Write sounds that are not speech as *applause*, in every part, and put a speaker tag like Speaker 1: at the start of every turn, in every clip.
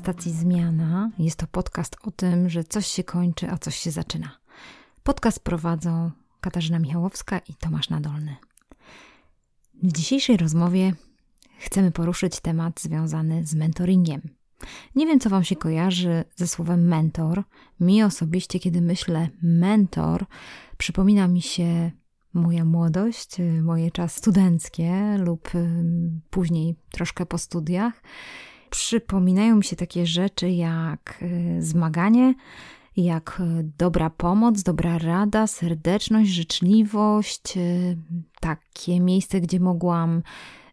Speaker 1: Stacji Zmiana. Jest to podcast o tym, że coś się kończy, a coś się zaczyna. Podcast prowadzą Katarzyna Michałowska i Tomasz Nadolny. W dzisiejszej rozmowie chcemy poruszyć temat związany z mentoringiem. Nie wiem, co Wam się kojarzy ze słowem mentor. Mi osobiście, kiedy myślę mentor, przypomina mi się moja młodość, moje czas studenckie lub później troszkę po studiach. Przypominają mi się takie rzeczy jak y, zmaganie, jak y, dobra pomoc, dobra rada, serdeczność, życzliwość, y, takie miejsce, gdzie mogłam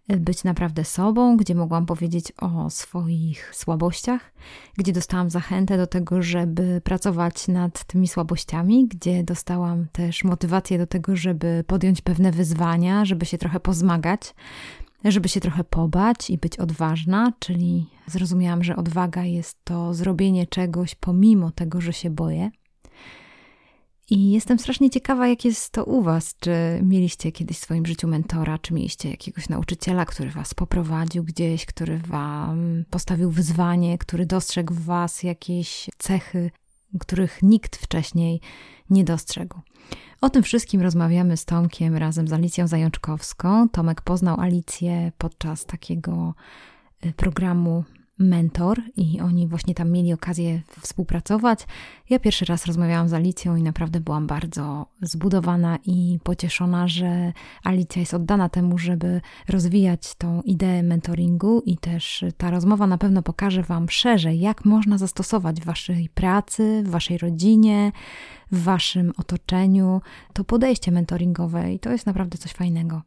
Speaker 1: być naprawdę sobą, gdzie mogłam powiedzieć o swoich słabościach, gdzie dostałam zachętę do tego, żeby pracować nad tymi słabościami, gdzie dostałam też motywację do tego, żeby podjąć pewne wyzwania, żeby się trochę pozmagać, żeby się trochę pobać i być odważna, czyli zrozumiałam, że odwaga jest to zrobienie czegoś pomimo tego, że się boję. I jestem strasznie ciekawa, jak jest to u Was. Czy mieliście kiedyś w swoim życiu mentora, czy mieliście jakiegoś nauczyciela, który Was poprowadził gdzieś, który Wam postawił wyzwanie, który dostrzegł w Was jakieś cechy, których nikt wcześniej nie dostrzegł. O tym wszystkim rozmawiamy z Tomkiem razem z Alicją Zajączkowską. Tomek poznał Alicję podczas takiego y, programu mentor i oni właśnie tam mieli okazję współpracować. Ja pierwszy raz rozmawiałam z Alicją i naprawdę byłam bardzo zbudowana i pocieszona, że Alicja jest oddana temu, żeby rozwijać tą ideę mentoringu i też ta rozmowa na pewno pokaże Wam szerzej, jak można zastosować w Waszej pracy, w Waszej rodzinie, w Waszym otoczeniu to podejście mentoringowe i to jest naprawdę coś fajnego.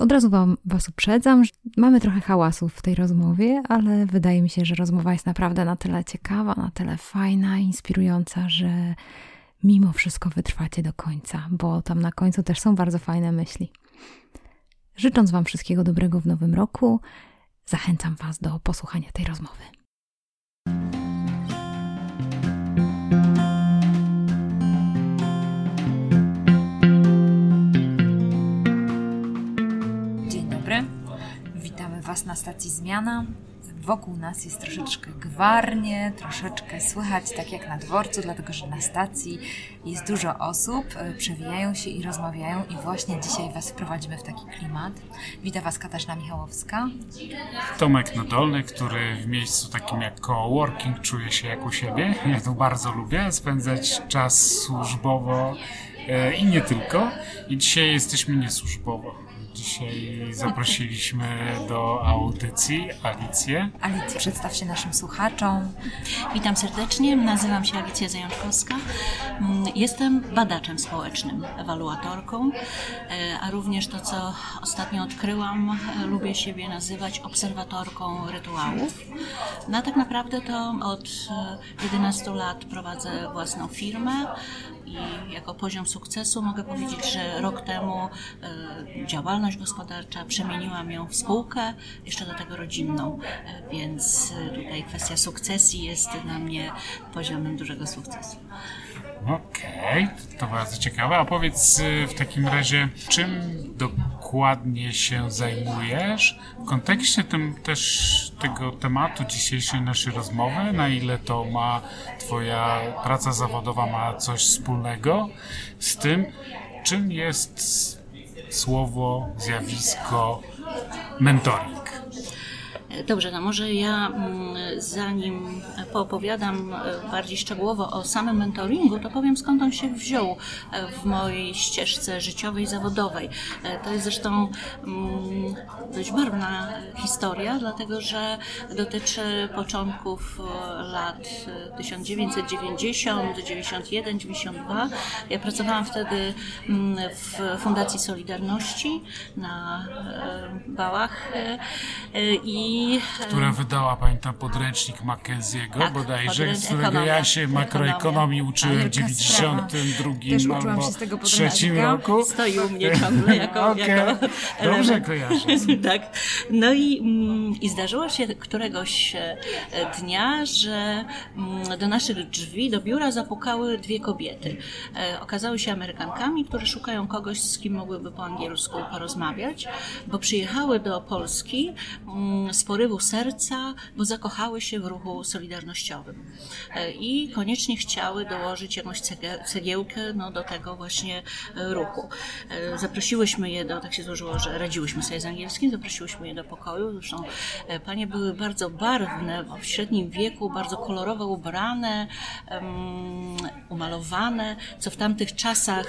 Speaker 1: Od razu wam, Was uprzedzam, że mamy trochę hałasu w tej rozmowie, ale wydaje mi się, że rozmowa jest naprawdę na tyle ciekawa, na tyle fajna, inspirująca, że mimo wszystko wytrwacie do końca, bo tam na końcu też są bardzo fajne myśli. Życząc Wam wszystkiego dobrego w nowym roku, zachęcam Was do posłuchania tej rozmowy. Was na stacji Zmiana. Wokół nas jest troszeczkę gwarnie, troszeczkę słychać tak jak na dworcu, dlatego że na stacji jest dużo osób, e, przewijają się i rozmawiają i właśnie dzisiaj Was wprowadzimy w taki klimat. Witam Was Katarzyna Michałowska.
Speaker 2: Tomek Nadolny, który w miejscu takim jak coworking czuje się jak u siebie. Ja to bardzo lubię, spędzać czas służbowo e, i nie tylko. I dzisiaj jesteśmy niesłużbowo Dzisiaj zaprosiliśmy do audycji Alicję.
Speaker 1: Alicję, przedstaw się naszym słuchaczom.
Speaker 3: Witam serdecznie, nazywam się Alicja Zajączkowska. Jestem badaczem społecznym, ewaluatorką, e, a również to, co ostatnio odkryłam, lubię siebie nazywać obserwatorką rytuałów. No a tak naprawdę to od 11 e, lat prowadzę własną firmę i jako poziom sukcesu mogę powiedzieć, że rok temu e, działalność gospodarcza przemieniłam ją w spółkę, jeszcze do tego rodzinną, e, więc e, tutaj kwestia sukcesji jest dla mnie poziomem dużego sukcesu.
Speaker 2: Okej, okay, to bardzo ciekawe. A powiedz w takim razie, czym dokładnie się zajmujesz w kontekście tym też tego tematu dzisiejszej naszej rozmowy, na ile to ma Twoja praca zawodowa ma coś wspólnego z tym, czym jest słowo, zjawisko mentoring?
Speaker 3: Dobrze, no może ja mm, zanim poopowiadam e, bardziej szczegółowo o samym mentoringu, to powiem skąd on się wziął e, w mojej ścieżce życiowej, zawodowej. E, to jest zresztą mm, dość barwna historia, dlatego że dotyczy początków lat 1990, 91, 92. Ja pracowałam wtedy mm, w Fundacji Solidarności na Bałach i
Speaker 2: która wydała, pamiętam, podręcznik Mackenzie'ego tak, bodajże, z którego ja się makroekonomii uczyłem w 92 albo trzecim roku.
Speaker 3: Stoi u mnie ciągle jako, *laughs* okay. jako
Speaker 2: Dobrze kojarzę. *laughs*
Speaker 3: tak. No i, mm, i zdarzyło się któregoś e, dnia, że mm, do naszych drzwi, do biura zapukały dwie kobiety. E, okazały się Amerykankami, które szukają kogoś, z kim mogłyby po angielsku porozmawiać, bo przyjechały do Polski z mm, porywu serca, bo zakochały się w ruchu solidarnościowym i koniecznie chciały dołożyć jakąś cegiełkę no, do tego właśnie ruchu. Zaprosiłyśmy je do, tak się złożyło, że radziłyśmy sobie z angielskim, zaprosiłyśmy je do pokoju. Zresztą panie były bardzo barwne, w średnim wieku, bardzo kolorowo ubrane, umalowane, co w tamtych czasach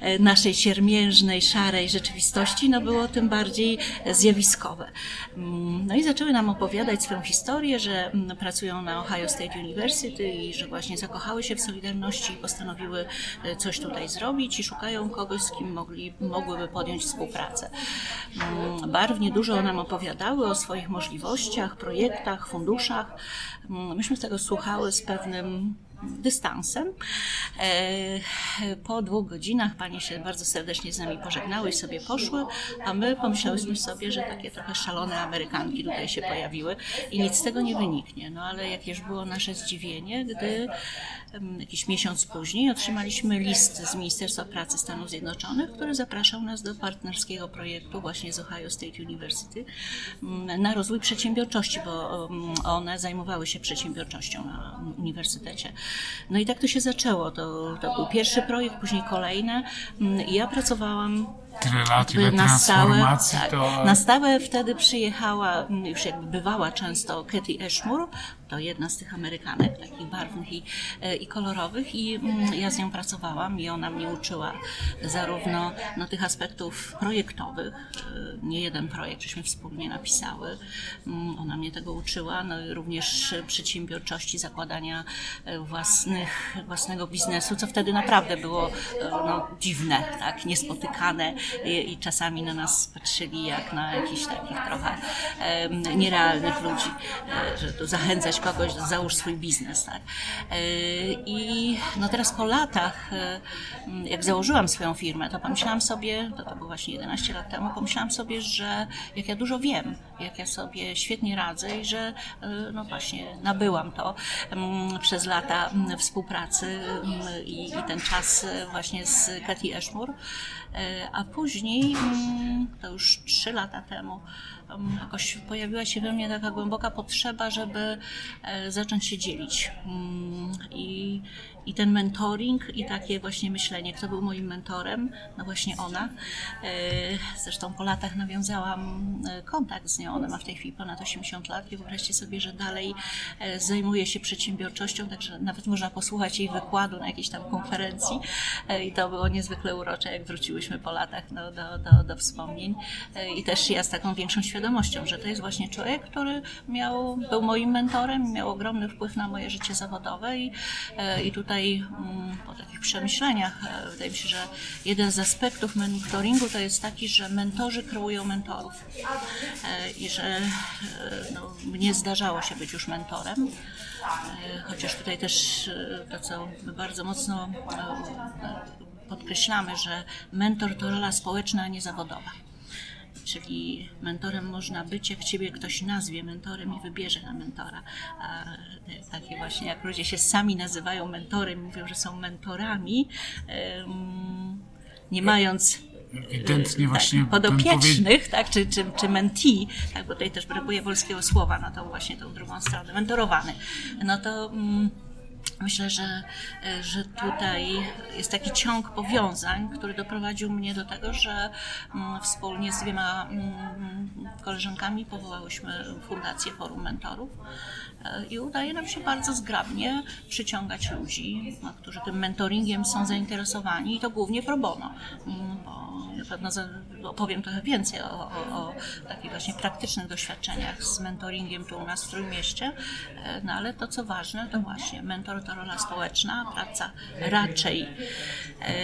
Speaker 3: e, naszej siermiężnej, szarej rzeczywistości no było tym bardziej zjawiskowe. Mm, no i zaczęły nam opowiadać swoją historię, że mm, pracują na Ohio State University i że właśnie zakochały się w Solidarności i postanowiły e, coś tutaj zrobić i szukają kogoś, z kim mogli, mogłyby podjąć współpracę. Mm, barwnie dużo nam opowiadały o swoich możliwościach, projektach, funduszach. Myśmy z tego słuchały z pewnym dystansem. E, po dwóch godzinach panie się bardzo serdecznie z nami pożegnały i sobie poszły, a my pomyślałyśmy sobie, że takie trochę szalone Amerykanki tutaj się pojawiły i nic z tego nie wyniknie. No ale jakież było nasze zdziwienie, gdy jakiś miesiąc później otrzymaliśmy list z Ministerstwa Pracy Stanów Zjednoczonych, który zapraszał nas do partnerskiego projektu właśnie z Ohio State University na rozwój przedsiębiorczości, bo one zajmowały się przedsiębiorczością na uniwersytecie. No i tak to się zaczęło. To, to był pierwszy projekt, później kolejne. Ja pracowałam
Speaker 2: tyle lat, ile na stałe, tak, to...
Speaker 3: Na stałe wtedy przyjechała, już jakby bywała często Katy Ashmore, to jedna z tych Amerykanek, takich barwnych i, e, i kolorowych i mm, ja z nią pracowałam i ona mnie uczyła zarówno no, tych aspektów projektowych, e, nie jeden projekt żeśmy wspólnie napisały, mm, ona mnie tego uczyła, no i również przedsiębiorczości, zakładania e, własnych, własnego biznesu, co wtedy naprawdę było no, dziwne, tak, niespotykane i, czasami na nas patrzyli jak na jakichś takich trochę nierealnych ludzi, że to zachęcać kogoś, załóż swój biznes, tak. E, I no teraz po latach, e, jak założyłam swoją firmę, to pomyślałam sobie, to, to było właśnie 11 lat temu, pomyślałam sobie, że jak ja dużo wiem, jak ja sobie świetnie radzę i że e, no właśnie nabyłam to przez lata współpracy i, i ten czas właśnie z Katy Ashmore, a później, to już 3 lata temu, jakoś pojawiła się we mnie taka głęboka potrzeba, żeby e, zacząć się dzielić. Mm, I, i ten mentoring i takie właśnie myślenie, kto był moim mentorem, no właśnie ona. E, zresztą po latach nawiązałam e, kontakt z nią, ona ma w tej chwili ponad 80 lat i wyobraźcie sobie, że dalej zajmuje się przedsiębiorczością, także nawet można posłuchać jej wykładu na jakiejś tam konferencji. I to było niezwykle urocze, jak wróciłyśmy po latach no, do, do, do wspomnień. I też ja z taką większą świadomością że to jest właśnie człowiek, który miał, był moim mentorem, miał ogromny wpływ na moje życie zawodowe i, e, i tutaj mm, po takich przemyśleniach e, wydaje mi się, że jeden z aspektów mentoringu to jest taki, że mentorzy kreują mentorów e, i że no, mnie zdarzało się być już mentorem. Chociaż tutaj też to, co bardzo mocno podkreślamy, że mentor to rola społeczna, a nie zawodowa czyli mentorem można być, jak ciebie ktoś nazwie mentorem i wybierze na mentora. A takie właśnie, jak ludzie się sami nazywają mentorem, mówią, że są mentorami, nie mając
Speaker 2: ewidentnie właśnie
Speaker 3: tak, podopiecznych, tak, czy, czy, czy mentee, tak, bo tutaj też brakuje polskiego słowa na tą właśnie tą drugą stronę, mentorowany, no to mm, Myślę, że, e, że tutaj jest taki ciąg powiązań, który doprowadził mnie do tego, że mm, wspólnie z dwiema mm, koleżankami powołałyśmy Fundację Forum Mentorów i udaje nam się bardzo zgrabnie przyciągać ludzi, którzy tym mentoringiem są zainteresowani i to głównie pro bono, mm, bo na pewno opowiem trochę więcej o, o, o, takich właśnie praktycznych doświadczeniach z mentoringiem tu u nas w Trójmieście, e, no ale to co ważne, to właśnie mentor to rola społeczna, praca raczej e,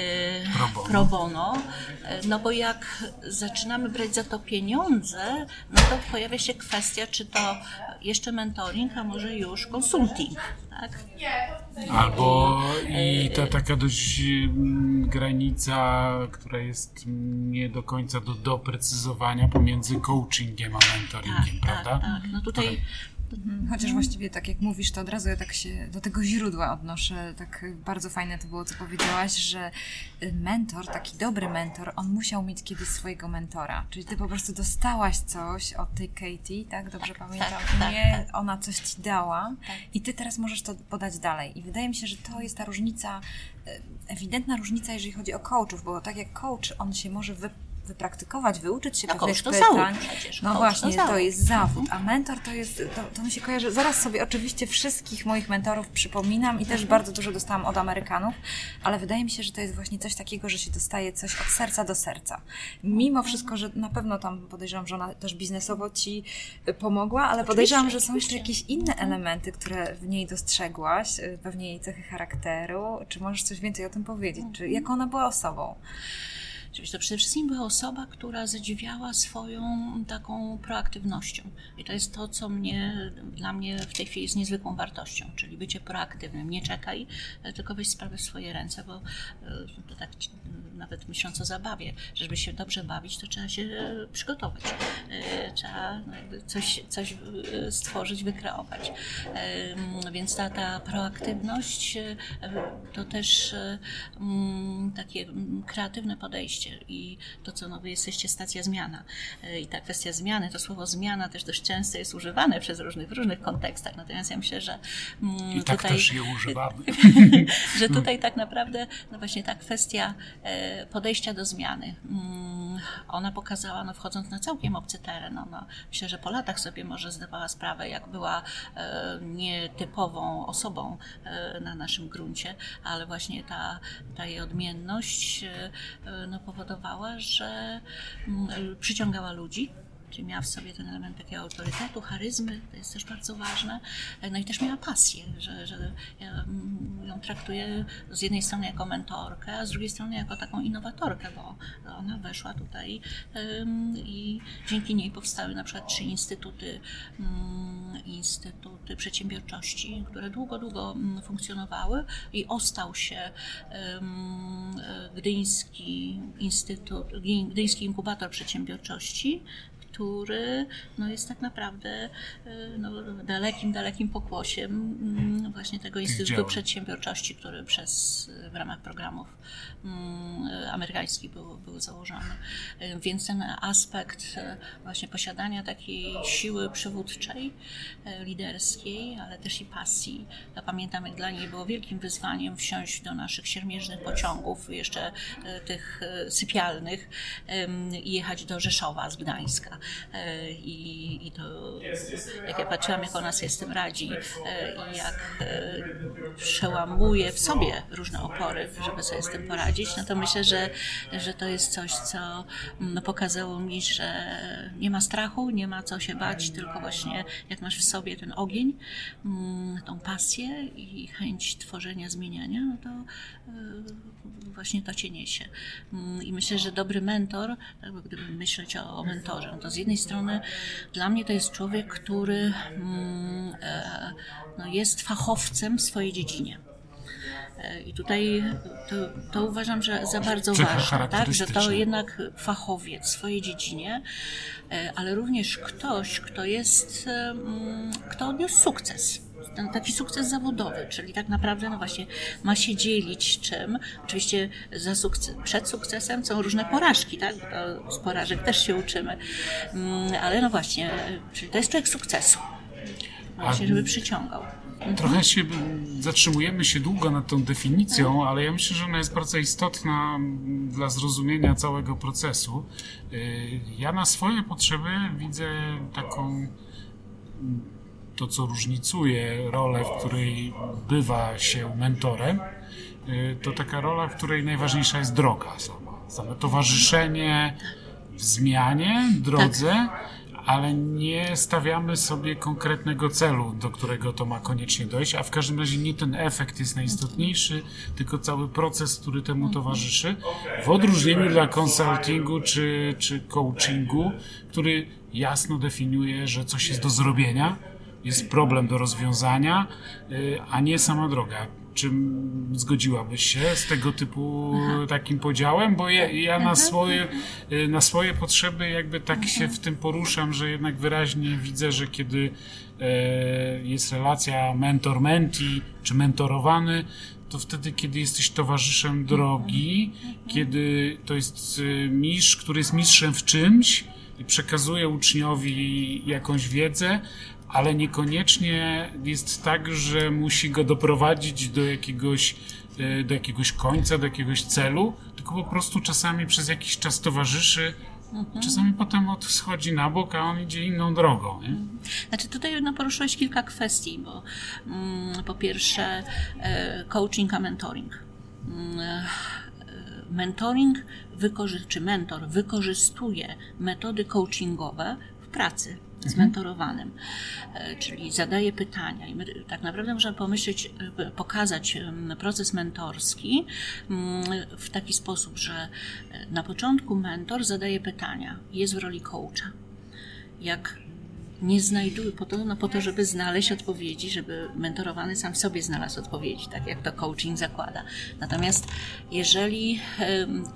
Speaker 3: pro, bono. pro bono, e, no bo jak zaczynamy brać za to pieniądze, no to pojawia się kwestia, czy to jeszcze mentoring, a może już konsulting, tak?
Speaker 2: Albo i ta taka dość mm, granica, która jest nie do końca do doprecyzowania pomiędzy coachingiem a mentoringiem,
Speaker 3: tak,
Speaker 2: prawda?
Speaker 3: Tak, tak. No tutaj.
Speaker 1: Chociaż właściwie tak jak mówisz, to od razu ja tak się do tego źródła odnoszę. Tak bardzo fajne to było, co powiedziałaś, że mentor, taki dobry mentor, on musiał mieć kiedyś swojego mentora. Czyli ty po prostu dostałaś coś od tej Katie, tak? Dobrze tak, pamiętam? Tak, tak, Nie, tak. ona coś ci dała tak. i ty teraz możesz to podać dalej. I wydaje mi się, że to jest ta różnica, e, ewidentna różnica, jeżeli chodzi o coachów, bo tak jak coach, on się może wy wypraktykować, wyuczyć się
Speaker 3: no,
Speaker 1: pewnych
Speaker 3: to
Speaker 1: pytań.
Speaker 3: przecież.
Speaker 1: No właśnie, to, to, jest zawód, a mentor to jest, to, to mi się kojarzy, zaraz sobie oczywiście wszystkich moich mentorów przypominam i też mhm. bardzo dużo dostałam od Amerykanów, ale wydaje mi się, że to jest właśnie coś takiego, że się dostaje coś od serca do serca. Mimo wszystko, że na pewno tam podejrzewam, że ona też biznesowo Ci pomogła, ale podejrzewam, że są jeszcze jakieś inne elementy, które w niej dostrzegłaś, y, pewnie jej cechy charakteru. Czy możesz coś więcej o tym powiedzieć? Czy jak ona była osobą?
Speaker 3: To przede wszystkim była osoba, która zadziwiała swoją taką proaktywnością. I to jest to, co mnie, dla mnie w tej chwili jest niezwykłą wartością, czyli bycie proaktywnym. Nie czekaj, tylko weź sprawę w swoje ręce, bo e, to tak nawet myśląc o zabawie, żeby się dobrze bawić, to trzeba się e, przygotować. E, trzeba coś, coś stworzyć, wykreować. Więc ta, ta proaktywność to też takie kreatywne podejście i to, co no, wy jesteście stacja zmiana. E, I ta kwestia zmiany, to słowo zmiana też dość często jest używane przez różnych, w różnych kontekstach. Natomiast ja myślę, że
Speaker 2: mm, I tak tutaj, też je używamy. *laughs*
Speaker 3: że tutaj tak naprawdę no właśnie ta kwestia e, podejścia do zmiany, mm, ona pokazała, no wchodząc na całkiem obcy teren, ona myślę, że po latach sobie może zdawała sprawę, jak była e, nietypową osobą na naszym gruncie, ale właśnie ta, ta jej odmienność no, powodowała, że mm, przyciągała ludzi, czyli miała w sobie ten element takiego autorytetu, charyzmy, to jest też bardzo ważne. No i też miała pasję, że, że ja mm, ją traktuję z jednej strony jako mentorkę, a z drugiej strony jako taką innowatorkę, bo ona weszła tutaj i dzięki niej powstały na przykład trzy instytuty, mm, instytuty przedsiębiorczości, które długo, długo mm, funkcjonowały i ostał się Gdyński Instytut, Gdyński Inkubator Przedsiębiorczości, który no, jest tak naprawdę y, no, dalekim, dalekim pokłosiem mm, właśnie tego Instytutu Przedsiębiorczości, który przez, w ramach programów mm, amerykańskich był, był założony. Y, więc ten aspekt y, właśnie posiadania takiej siły przywódczej, liderskiej, ale też i pasji. Ja pamiętam, jak dla niej było wielkim wyzwaniem wsiąść do naszych siermierznych pociągów, jeszcze tych sypialnych i jechać do Rzeszowa z Gdańska. E, I, i to, jak ja patrzyłam, jak ona sobie z tym radzi e, i jak e, przełamuje w sobie różne opory, żeby sobie z tym poradzić, no to myślę, że, że to jest coś, co no, pokazało mi, że nie ma strachu, nie ma co się bać, tylko właśnie jak masz w sobie ten ogień, mm, tą pasję i chęć tworzenia, zmieniania, no to właśnie to cię niesie. Mm, I myślę, że dobry mentor, tak, gdyby myśleć o, o mentorze, no to z jednej strony dla mnie to jest człowiek, który mm, e, no, jest fachowcem w swojej dziedzinie. E, I tutaj to, to, uważam, że za bardzo ważne, tak? że to jednak fachowiec w swojej dziedzinie, e, ale również ktoś, kto jest, mm, kto odniósł sukces taki sukces zawodowy, czyli tak naprawdę no właśnie ma się dzielić czym. Oczywiście za sukces, przed sukcesem są różne porażki, tak? Z porażek też się uczymy. Mm, ale no właśnie, czyli to jest człowiek sukcesu. Właśnie, żeby przyciągał.
Speaker 2: Mhm. Trochę się zatrzymujemy się długo nad tą definicją, ale ja myślę, że ona jest bardzo istotna dla zrozumienia całego procesu. Y, ja na swoje potrzeby widzę taką to, co różnicuje rolę, w której bywa się mentorem, y, to taka rola, w której najważniejsza jest droga sama. Same towarzyszenie w zmianie, drodze, tak. ale nie stawiamy sobie konkretnego celu, do którego to ma koniecznie dojść, a w każdym razie nie ten efekt jest najistotniejszy, tylko cały proces, który temu towarzyszy. W odróżnieniu dla konsultingu czy, czy coachingu, który jasno definiuje, że coś jest do zrobienia, jest problem do rozwiązania, y, a nie sama droga. Czy zgodziłabyś się z tego typu Aha. takim podziałem? Bo ja, ja na, swoje, y, na swoje potrzeby jakby tak się w tym poruszam, że jednak wyraźnie widzę, że kiedy e, jest relacja mentor-menti czy mentorowany, to wtedy, kiedy jesteś towarzyszem drogi, kiedy to jest y, mistrz, który jest mistrzem w czymś i przekazuje uczniowi jakąś wiedzę, ale niekoniecznie jest tak, że musi go doprowadzić do jakiegoś, e, do jakiegoś końca, do jakiegoś celu, tylko po prostu czasami przez jakiś czas towarzyszy, mhm. czasami potem schodzi na bok, a on idzie inną drogą. Nie?
Speaker 3: Znaczy tutaj no, poruszyłeś kilka kwestii, bo mm, po pierwsze e, coaching a mentoring. Mm, e, mentoring czy mentor wykorzystuje metody coachingowe w pracy zmentorowanym, e, czyli zadaje pytania. I my tak naprawdę możemy pomyśleć, e, pokazać proces mentorski mm, w taki sposób, że e, na początku mentor zadaje pytania, jest w roli coacha. Jak nie znajduje po to, no po to, żeby znaleźć odpowiedzi, żeby mentorowany sam sobie znalazł odpowiedzi, tak jak to coaching zakłada. Natomiast jeżeli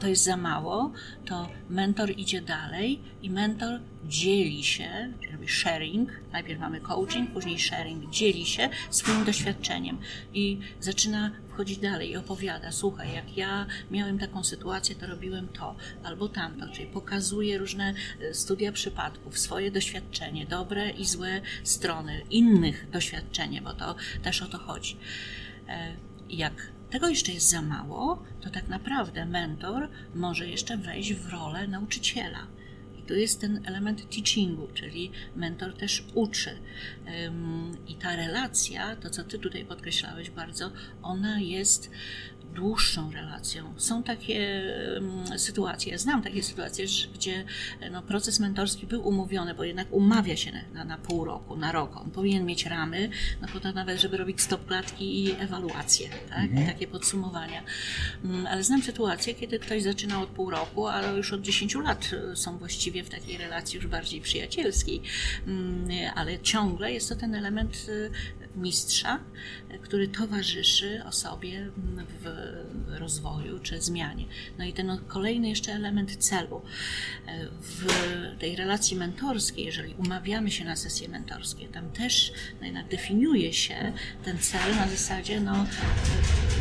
Speaker 3: to jest za mało, to mentor idzie dalej i mentor dzieli się, robi sharing, najpierw mamy coaching, później sharing, dzieli się swoim doświadczeniem i zaczyna wchodzi dalej i opowiada, słuchaj, jak ja miałem taką sytuację, to robiłem to albo tamto, czyli pokazuje różne e, studia przypadków, swoje doświadczenie, dobre i złe strony innych doświadczenie, bo to też o to chodzi. E, jak tego jeszcze jest za mało, to tak naprawdę mentor może jeszcze wejść w rolę nauczyciela to jest ten element teachingu, czyli mentor też uczy. I ta relacja, to co Ty tutaj podkreślałeś bardzo, ona jest dłuższą relacją. Są takie um, sytuacje, ja znam takie sytuacje, gdzie no, proces mentorski był umówiony, bo jednak umawia się na, na pół roku, na rok. On powinien mieć ramy, no po to nawet, żeby robić stopklatki i ewaluacje, tak? Mhm. takie podsumowania. Um, ale znam sytuacje, kiedy ktoś zaczyna od pół roku, ale już od 10 lat e, są właściwie w takiej relacji już bardziej przyjacielskiej. Um, ale ciągle jest to ten element e, mistrza, który towarzyszy osobie w rozwoju czy zmianie. No i ten kolejny jeszcze element celu. W tej relacji mentorskiej, jeżeli umawiamy się na sesje mentorskie, tam też no jednak definiuje się ten cel na zasadzie, no,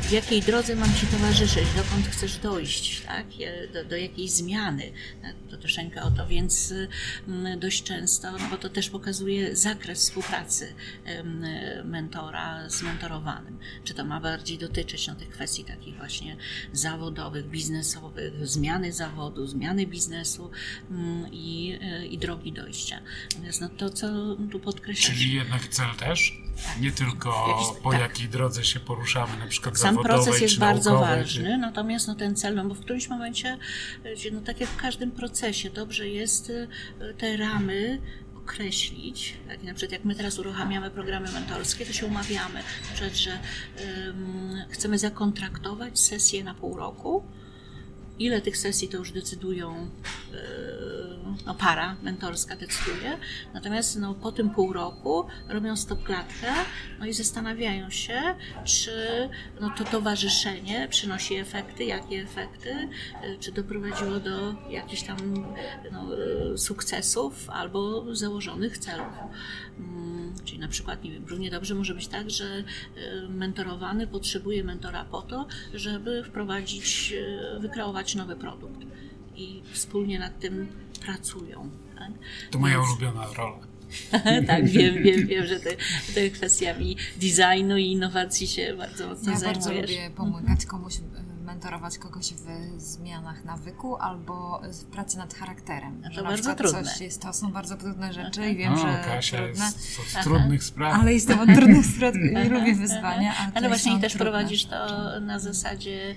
Speaker 3: w jakiej drodze mam Ci towarzyszyć, dokąd chcesz dojść, tak? do, do jakiej zmiany. To troszeczkę o to, więc dość często, no bo to też pokazuje zakres współpracy mentora z mentorowanym. Czy to ma bardziej dotyczyć no, tych kwestii takich właśnie zawodowych, biznesowych, zmiany zawodu, zmiany biznesu mm, i, e, i drogi dojścia. Natomiast no, to, co tu podkreślasz...
Speaker 2: Czyli jednak cel też? Nie tylko po tak. jakiej drodze się poruszamy, na przykład
Speaker 3: Sam proces jest bardzo
Speaker 2: naukowej,
Speaker 3: ważny, czy... natomiast no, ten cel, no bo w którymś momencie, no tak jak w każdym procesie, dobrze jest e, te ramy określić, tak, na przykład jak my teraz uruchamiamy programy mentorskie, to się umawiamy, na przykład, że um, chcemy zakontraktować sesję na pół roku, ile tych sesji to już decydują yy, no, para mentorska decyduje, natomiast no, po tym pół roku robią stopklatkę no i zastanawiają się, czy no, to towarzyszenie przynosi efekty, jakie efekty, yy, czy doprowadziło do jakichś tam no, yy, sukcesów albo założonych celów. Mm, czyli na przykład, nie wiem, równie dobrze może być tak, że mentorowany potrzebuje mentora po to, żeby wprowadzić, wykreować nowy produkt i wspólnie nad tym pracują. Tak?
Speaker 2: To moja Więc... ulubiona rola. *laughs*
Speaker 3: tak, wiem, wiem, wiem, że ty, ty kwestiami designu i innowacji się bardzo mocno
Speaker 4: ja
Speaker 3: zajmujesz.
Speaker 4: Ja bardzo lubię pomagać komuś mentorować kogoś w zmianach nawyku albo w pracy nad charakterem.
Speaker 3: A to bardzo trudne.
Speaker 4: Coś jest, to są bardzo trudne rzeczy i wiem, no, że
Speaker 2: Kasia
Speaker 4: trudne.
Speaker 2: jest od trudnych spraw.
Speaker 4: Ale jestem od trudnych *laughs* spraw i lubię wyzwania. Ale,
Speaker 3: ale właśnie też
Speaker 4: trudne.
Speaker 3: prowadzisz to na zasadzie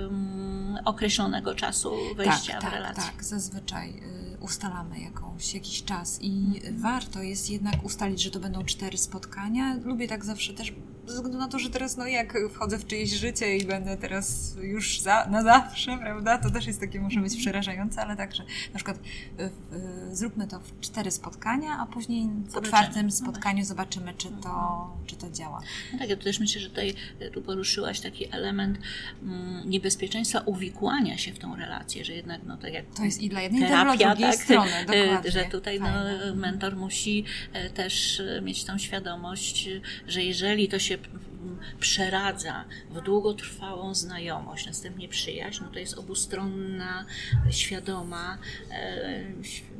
Speaker 3: um, określonego czasu wejścia
Speaker 4: tak,
Speaker 3: w
Speaker 4: tak,
Speaker 3: relację.
Speaker 4: Tak, zazwyczaj y, ustalamy jakąś, jakiś czas i warto jest jednak ustalić, że to będą cztery spotkania. Lubię tak zawsze też
Speaker 1: ze względu na to, że teraz no jak wchodzę w czyjeś życie i będę teraz już za, na zawsze, prawda, to też jest takie, może być przerażające, ale także na przykład zróbmy to w cztery spotkania, a później po czwartym
Speaker 3: No
Speaker 1: spotkaniu zobaczymy, czy to, czy to działa.
Speaker 3: No tak, ja też myślę, że tutaj e, tu poruszyłaś taki element mm, niebezpieczeństwa uwikłania się w tą relację, że jednak, no tak jak
Speaker 1: To jest i dla jednej, i dla
Speaker 3: terapia,
Speaker 1: drugiej
Speaker 3: tak,
Speaker 1: strony,
Speaker 3: e,
Speaker 1: dokładnie.
Speaker 3: że tutaj no,
Speaker 1: Fajne.
Speaker 3: mentor musi e, też mieć tą świadomość, że jeżeli to się mm, przeradza w długotrwałą znajomość, następnie przyjaźń, no to jest obustronna, świadoma, e,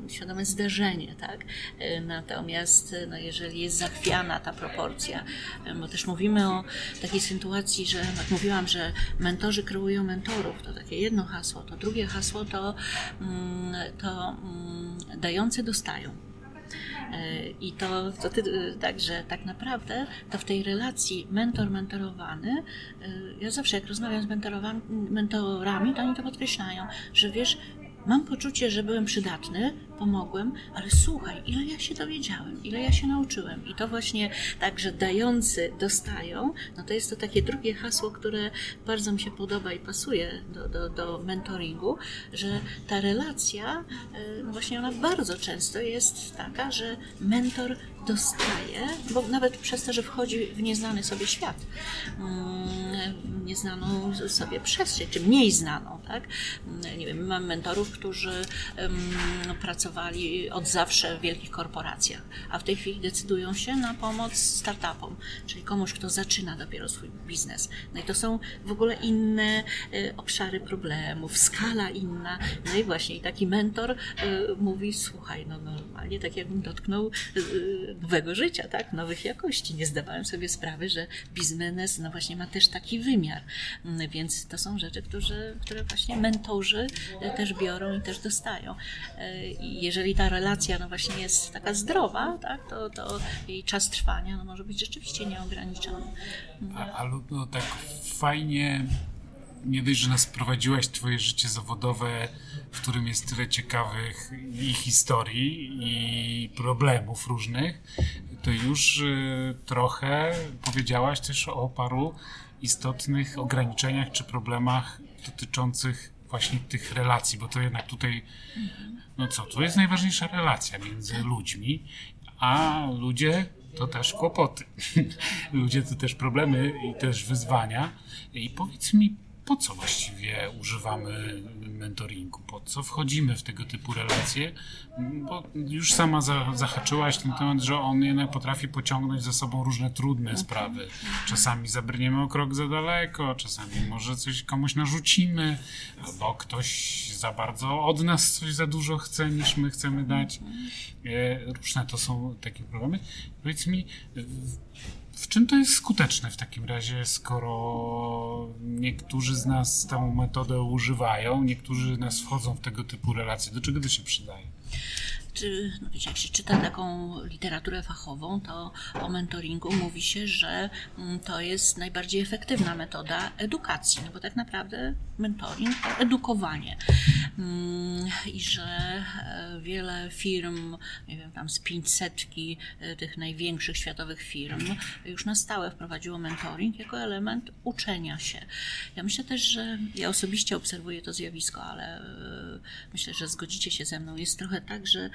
Speaker 3: świadome zdarzenie, tak? E, Natomiast no, jeżeli jest zachwiana ta proporcja, e, bo też mówimy o takiej sytuacji, że jak mówiłam, że mentorzy kreują mentorów, to takie jedno hasło, to drugie hasło to, mm, to mm, dający dostają. E, I to, to ty, e, tak, naprawdę to w tej relacji mentor-mentorowany, e, ja zawsze jak rozmawiam z mentorami, to oni to podkreślają, że wiesz, mam poczucie, że byłem przydatny, pomogłem, ale słuchaj, ile ja się dowiedziałem, ile ja się nauczyłem. I to właśnie tak, że dający dostają, no to jest to takie drugie hasło, które bardzo mi się podoba i pasuje do, do, do mentoringu, że ta relacja, no właśnie ona bardzo często jest taka, że mentor dostaje, bo nawet przez to, że wchodzi w nieznany sobie świat, mm, nieznaną sobie przestrzeń, czy mniej znaną, tak? Mm, Nie wiem, mam mentorów, którzy em, pracowali od zawsze w wielkich korporacjach, a w tej chwili decydują się na pomoc startupom, czyli komuś, kto zaczyna dopiero swój biznes. No i to są w ogóle inne e, obszary problemów, skala inna. No i właśnie taki mentor e, mówi, słuchaj, no normalnie tak jakbym dotknął e, nowego życia, tak, nowych jakości. Nie zdawałem sobie sprawy, że biznes no właśnie ma też taki wymiar. Mm, Więc to są rzeczy, które, które właśnie mentorzy e, też biorą i też dostają. E, I jeżeli ta relacja no właśnie jest taka zdrowa, tak, to, to jej czas trwania no może być rzeczywiście nieograniczony.
Speaker 2: A, a Lu- no, tak fajnie, nie dość, że nas prowadziłaś twoje życie zawodowe, w którym jest tyle ciekawych i historii, i problemów różnych, to już y, trochę powiedziałaś też o paru istotnych ograniczeniach czy problemach dotyczących właśnie tych relacji, bo to jednak tutaj, no co, to jest najważniejsza relacja między ludźmi, a ludzie to też kłopoty. *laughs* ludzie to też problemy i też wyzwania. I powiedz mi, po co właściwie używamy mentoringu? Po co wchodzimy w tego typu relacje? Bo już sama za, zahaczyłaś ten temat, że on jednak potrafi pociągnąć za sobą różne trudne sprawy. Czasami zabrniemy o krok za daleko, czasami może coś komuś narzucimy, albo ktoś za bardzo od nas coś za dużo chce, niż my chcemy dać. E, Różne to są takie problemy. Powiedz mi, w- czym to jest skuteczne w takim razie, skoro niektórzy z nas tę metodę używają, niektórzy nas wchodzą w tego typu relacje? Do czego to się przydaje?
Speaker 3: Czy, no wiecie, jak się czyta taką literaturę fachową, to o mentoringu mówi się, że mm, to jest najbardziej efektywna metoda edukacji, no bo tak naprawdę mentoring to edukowanie. Mm, I że e, wiele firm, nie wiem, tam z 500 tych największych światowych firm już na stałe wprowadziło mentoring jako element uczenia się. Ja myślę też, że ja osobiście obserwuję to zjawisko, ale e, myślę, że zgodzicie się ze mną. Jest trochę tak, że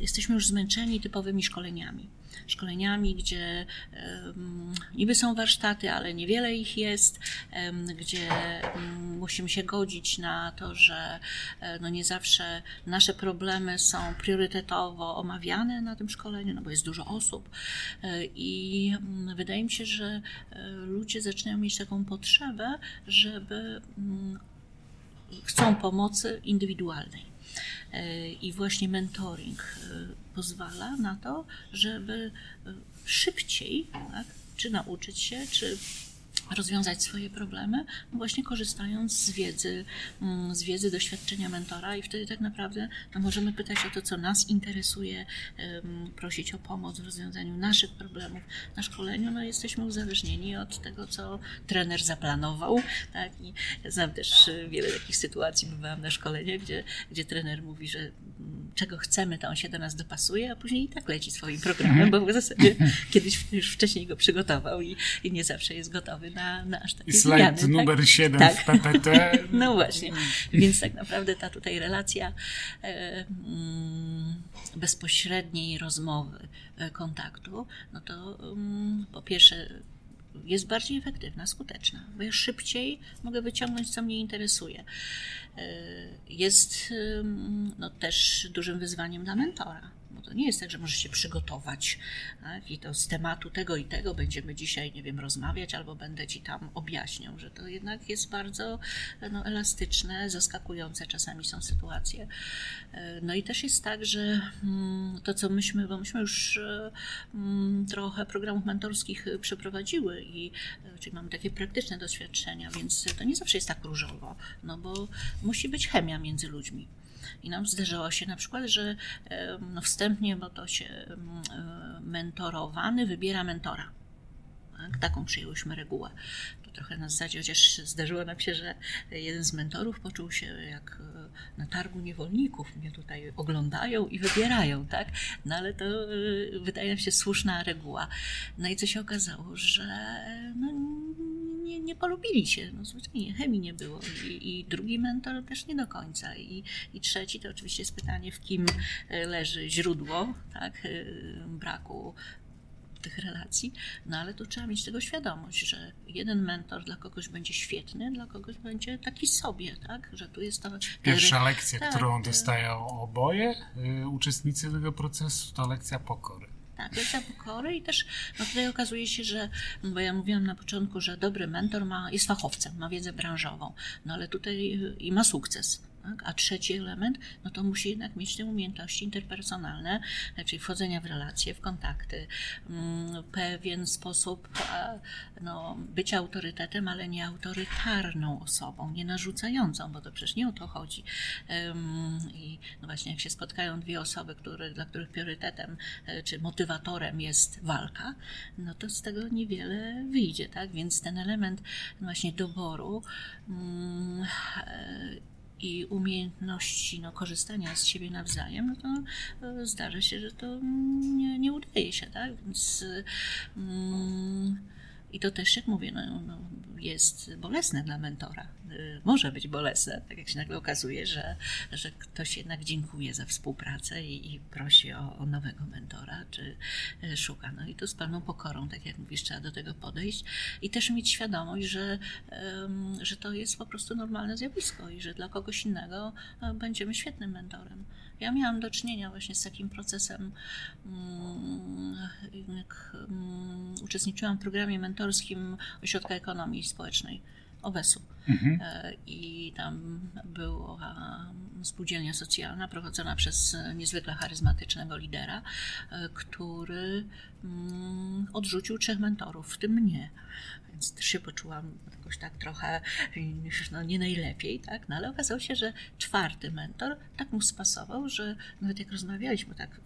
Speaker 3: jesteśmy już zmęczeni typowymi szkoleniami. Szkoleniami, gdzie niby są warsztaty, ale niewiele ich jest, gdzie mm, musimy się godzić na to, że e, no nie zawsze nasze problemy są priorytetowo omawiane na tym szkoleniu, no bo jest dużo osób. E, I mm, wydaje mi się, że e, ludzie zaczynają mieć taką potrzebę, żeby mm, chcą pomocy indywidualnej. E, I właśnie mentoring e, pozwala na to, żeby e, szybciej, tak, czy nauczyć się, czy rozwiązać swoje problemy, no właśnie korzystając z wiedzy, mm, z wiedzy, doświadczenia mentora i wtedy tak naprawdę no możemy pytać o to, co nas interesuje, prosić o pomoc w rozwiązaniu naszych problemów. Na szkoleniu no, jesteśmy uzależnieni od tego, co trener zaplanował. Tak? I znam też y, wiele takich sytuacji, bywałam na szkoleniach, gdzie, gdzie trener mówi, że mm, czego chcemy, to on się do nas dopasuje, a później i tak leci swoim programem, bo w zasadzie kiedyś już wcześniej go przygotował i, i nie zawsze jest gotowy na, na aż takie
Speaker 2: I slajd
Speaker 3: zmiany.
Speaker 2: numer
Speaker 3: tak?
Speaker 2: 7
Speaker 3: Tak.
Speaker 2: w PPT.
Speaker 3: No właśnie. Więc tak naprawdę ta tutaj relacja e, mm, bezpośredniej rozmowy, e, kontaktu, no to mm, po pierwsze jest bardziej efektywna, skuteczna, bo ja szybciej mogę wyciągnąć, co mnie interesuje. E, Jest ym, no, też dużym wyzwaniem dla mentora. To nie jest tak, że możesz się przygotować tak? i to z tematu tego i tego będziemy dzisiaj, nie wiem, rozmawiać, albo będę ci tam objaśniał, że to jednak jest bardzo no, elastyczne, zaskakujące czasami są sytuacje. E, No i też jest tak, że mm, to, co myśmy, bo myśmy już e, mm, trochę programów mentorskich przeprowadziły i e, czyli mamy takie praktyczne doświadczenia, więc to nie zawsze jest tak różowo, no bo musi być chemia między ludźmi. I nam zdarzało się na przykład, że e, no wstępnie, bo to się mm, e, mentorowany wybiera mentora. Tak? Taką przyjęłyśmy regułę. To trochę na zasadzie, chociaż zdarzyło nam się, że jeden z mentorów poczuł się jak e, na targu niewolników. Mnie tutaj oglądają i wybierają, tak? No ale to wydaje nam się słuszna reguła. No i co się okazało, że no, nie, nie polubili się. No, zwyczajnie chemii nie było. I, I drugi mentor też nie do końca. I, I trzeci to oczywiście jest pytanie, w kim e, leży źródło tak, e, braku tych relacji, no ale tu trzeba mieć tego świadomość, że jeden mentor dla kogoś będzie świetny, dla kogoś będzie taki sobie, tak, że tu jest to...
Speaker 2: Pierwsza lekcja,
Speaker 3: Tak,
Speaker 2: którą
Speaker 3: e,
Speaker 2: dostają oboje y, uczestnicy tego procesu, to lekcja pokory.
Speaker 3: Tak, lekcja pokory i też no tutaj okazuje się, że, bo ja mówiłam na początku, że dobry mentor ma, jest fachowcem, ma wiedzę branżową, no ale tutaj y, i ma sukces. Tak? A trzeci element, no to musi jednak mieć te umiejętności interpersonalne, czyli wchodzenia w relacje, w kontakty, mm, pewien sposób no, bycia autorytetem, ale nie autorytarną osobą, nie narzucającą, bo to przecież nie o to chodzi. I no właśnie, jak się spotkają dwie osoby, które, dla których priorytetem e, czy motywatorem jest walka, no to z tego niewiele wyjdzie, tak? Więc ten element właśnie doboru mm, e, i umiejętności no, korzystania z siebie nawzajem, no to e, zdarza się, że to nie, nie udaje się, tak? Więc mm, i to też, jak mówię, no, no, jest bolesne dla mentora. Y, Może być bolesne, tak jak się nagle okazuje, że, że ktoś jednak dziękuje za współpracę i, i prosi o, o nowego mentora, czy y, szuka. No i tu z pełną pokorą, tak jak mówisz, trzeba do tego podejść i też mieć świadomość, że, że to jest po prostu normalne zjawisko i że dla kogoś innego e, będziemy świetnym mentorem. Ja miałam do czynienia właśnie z takim procesem, mm, jak mm, uczestniczyłam w programie mentorskim Ośrodka Ekonomii Społecznej, OWES-u. E, I tam była spółdzielnia socjalna prowadzona przez niezwykle charyzmatycznego lidera, e, który mm, odrzucił trzech mentorów, w tym mnie. Więc też się poczułam jakoś tak trochę no, nie najlepiej, tak? No ale okazało się, że czwarty mentor tak mu spasował, że nawet jak rozmawialiśmy tak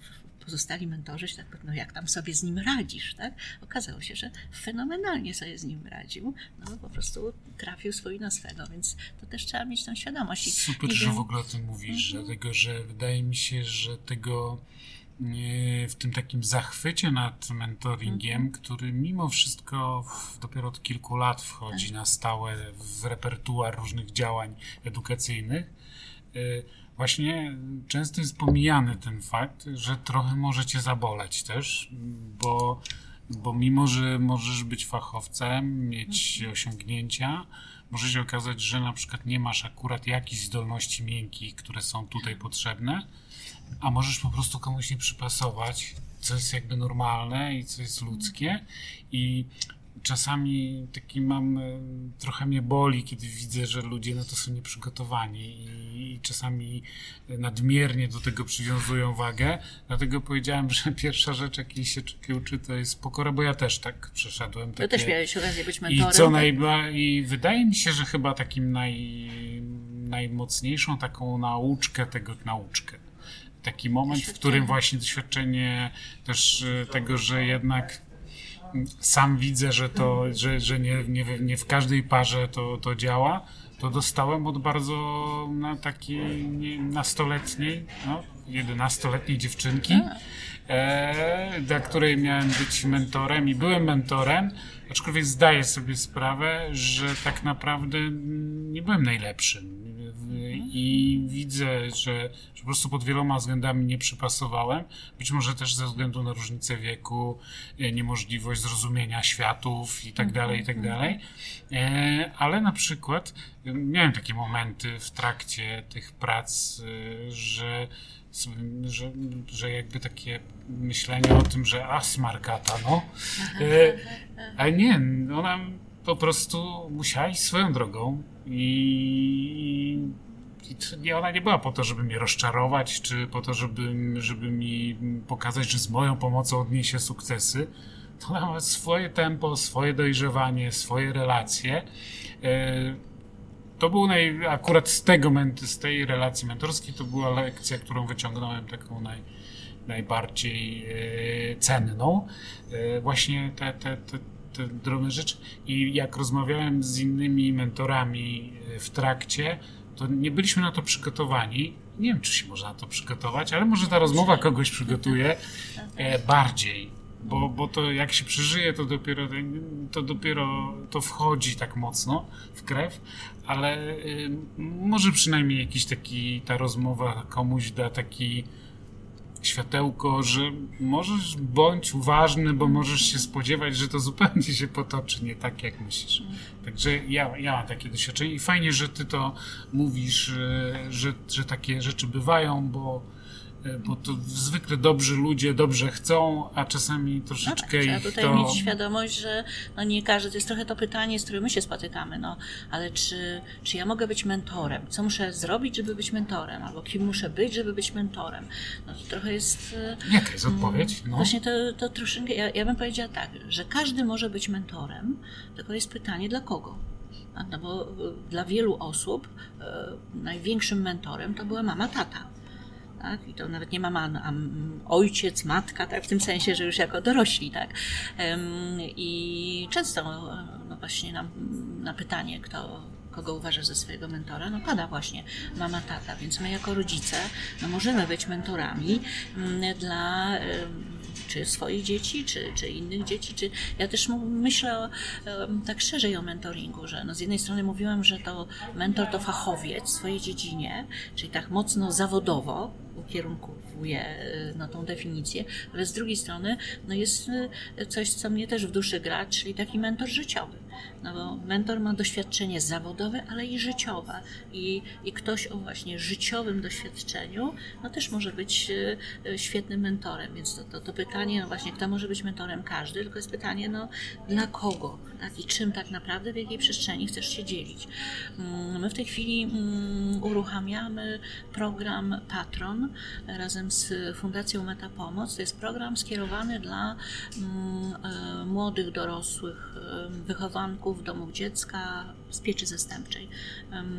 Speaker 3: pozostali mentorzy się tak pewno, jak tam sobie z nim radzisz, tak? Okazało się, że fenomenalnie sobie z nim radził, no bo po prostu trafił swój na swego, więc to też trzeba mieć tą świadomość.
Speaker 2: Super, że w ogóle o tym mówisz,
Speaker 3: Mhm.
Speaker 2: dlatego że wydaje mi się, że tego e, w tym takim zachwycie nad mentoringiem,
Speaker 3: Mhm.
Speaker 2: który mimo wszystko dopiero od kilku lat wchodzi
Speaker 3: Tak.
Speaker 2: na stałe w repertuar różnych działań edukacyjnych, e, właśnie często jest pomijany ten fakt, że trochę może cię zaboleć też, bo, bo mimo, że możesz być fachowcem, mieć osiągnięcia, może się okazać, że na przykład nie masz akurat jakichś zdolności miękkich, które są tutaj potrzebne, a możesz po prostu komuś nie przypasować, co jest jakby normalne i co jest ludzkie. I czasami taki mam, e, trochę mnie boli, kiedy widzę, że ludzie na to są nieprzygotowani i, i czasami nadmiernie do tego przywiązują wagę. Dlatego powiedziałem, że *laughs* pierwsza rzecz, jakiej się uczy, to jest pokora, bo ja też tak przeszedłem.
Speaker 3: To
Speaker 2: Takie...
Speaker 3: też miałeś okazję być
Speaker 2: I
Speaker 3: mentorem.
Speaker 2: co
Speaker 3: tak?
Speaker 2: najba... I wydaje mi się, że chyba takim naj... najmocniejszą taką nauczkę tego nauczkę. Taki moment, w którym właśnie doświadczenie też e, tego, że jednak sam widzę, że to, że, że nie, nie, w- nie w każdej parze to, to działa, to dostałem od bardzo no, takiej nie, nastoletniej, no, 11-letniej dziewczynki, e, dla której miałem być mentorem i byłem mentorem, aczkolwiek zdaję sobie sprawę, że tak naprawdę nie byłem najlepszym. I widzę, że, że po prostu pod wieloma względami nie przypasowałem. Być może też ze względu na różnicę wieku, e, niemożliwość zrozumienia światów i tak dalej, i tak dalej. E, ale na przykład miałem takie momenty w trakcie tych prac, e, że że, że jakby takie myślenie o tym, że a smarkata, no. E, ale nie, ona po prostu musiała iść swoją drogą i, i ona nie była po to, żeby mnie rozczarować, czy po to, żeby, żeby mi pokazać, że z moją pomocą odniesie sukcesy. To ona ma swoje tempo, swoje dojrzewanie, swoje relacje. To był naj, akurat z tego, z tej relacji mentorskiej, to była lekcja, którą wyciągnąłem taką naj, najbardziej e, cenną. E, właśnie te, te, te, te drobne rzeczy. I jak rozmawiałem z innymi mentorami e, w trakcie, to nie byliśmy na to przygotowani. Nie wiem, czy się można na to przygotować, ale może ta rozmowa kogoś przygotuje e, bardziej bo, bo to jak się przeżyje, to dopiero, to dopiero to wchodzi tak mocno w krew, ale y, może przynajmniej jakiś taki, ta rozmowa komuś da taki światełko, że możesz bądź uważny, bo możesz się spodziewać, że to zupełnie się potoczy nie tak, jak myślisz. Także ja, ja mam takie doświadczenie i fajnie, że ty to mówisz, y, że, że takie rzeczy bywają, bo bo to zwykle dobrzy ludzie dobrze chcą, a czasami troszeczkę no tak,
Speaker 3: trzeba tutaj
Speaker 2: to...
Speaker 3: mieć świadomość, że no nie każdy, to jest trochę to pytanie, z którym my się spotykamy, no, ale czy, czy ja mogę być mentorem? Co muszę zrobić, żeby być mentorem? Albo kim muszę być, żeby być mentorem? No to trochę jest...
Speaker 2: E, Jaka jest odpowiedź?
Speaker 3: No. Właśnie to, to troszeczkę, ja, ja bym powiedziała tak, że każdy może być mentorem, tylko jest pytanie dla kogo? No bo e, dla wielu osób największym mentorem to była mama, tata tak? I to nawet nie mama, a ojciec, matka, tak? W tym sensie, że już jako dorośli, tak? I często, no właśnie na, na pytanie, kto, kogo uważasz za swojego mentora, no pada właśnie mama, tata, więc my jako rodzice no możemy być mentorami dla czy swoich dzieci, czy, czy innych dzieci, czy ja też myślę tak szerzej o mentoringu, że no z jednej strony mówiłam, że to mentor to fachowiec w swojej dziedzinie, czyli tak mocno zawodowo, ukierunkowuje na tą definicję, ale z drugiej strony no jest e, coś, co mnie też w duszy gra, czyli taki mentor życiowy. No bo mentor ma doświadczenie zawodowe, ale i życiowe. I, i ktoś o właśnie życiowym doświadczeniu no też może być e, świetnym mentorem. Więc to, to, to pytanie, no właśnie, kto może być mentorem? Każdy, tylko jest pytanie, no dla kogo? Tak? I czym tak naprawdę, w jakiej przestrzeni chcesz się dzielić? Mm, my w tej chwili mm, uruchamiamy program Patron razem z Fundacją Metapomoc. To jest program skierowany dla mm, e, młodych, dorosłych e, wychowanków domów dziecka z pieczy zastępczej.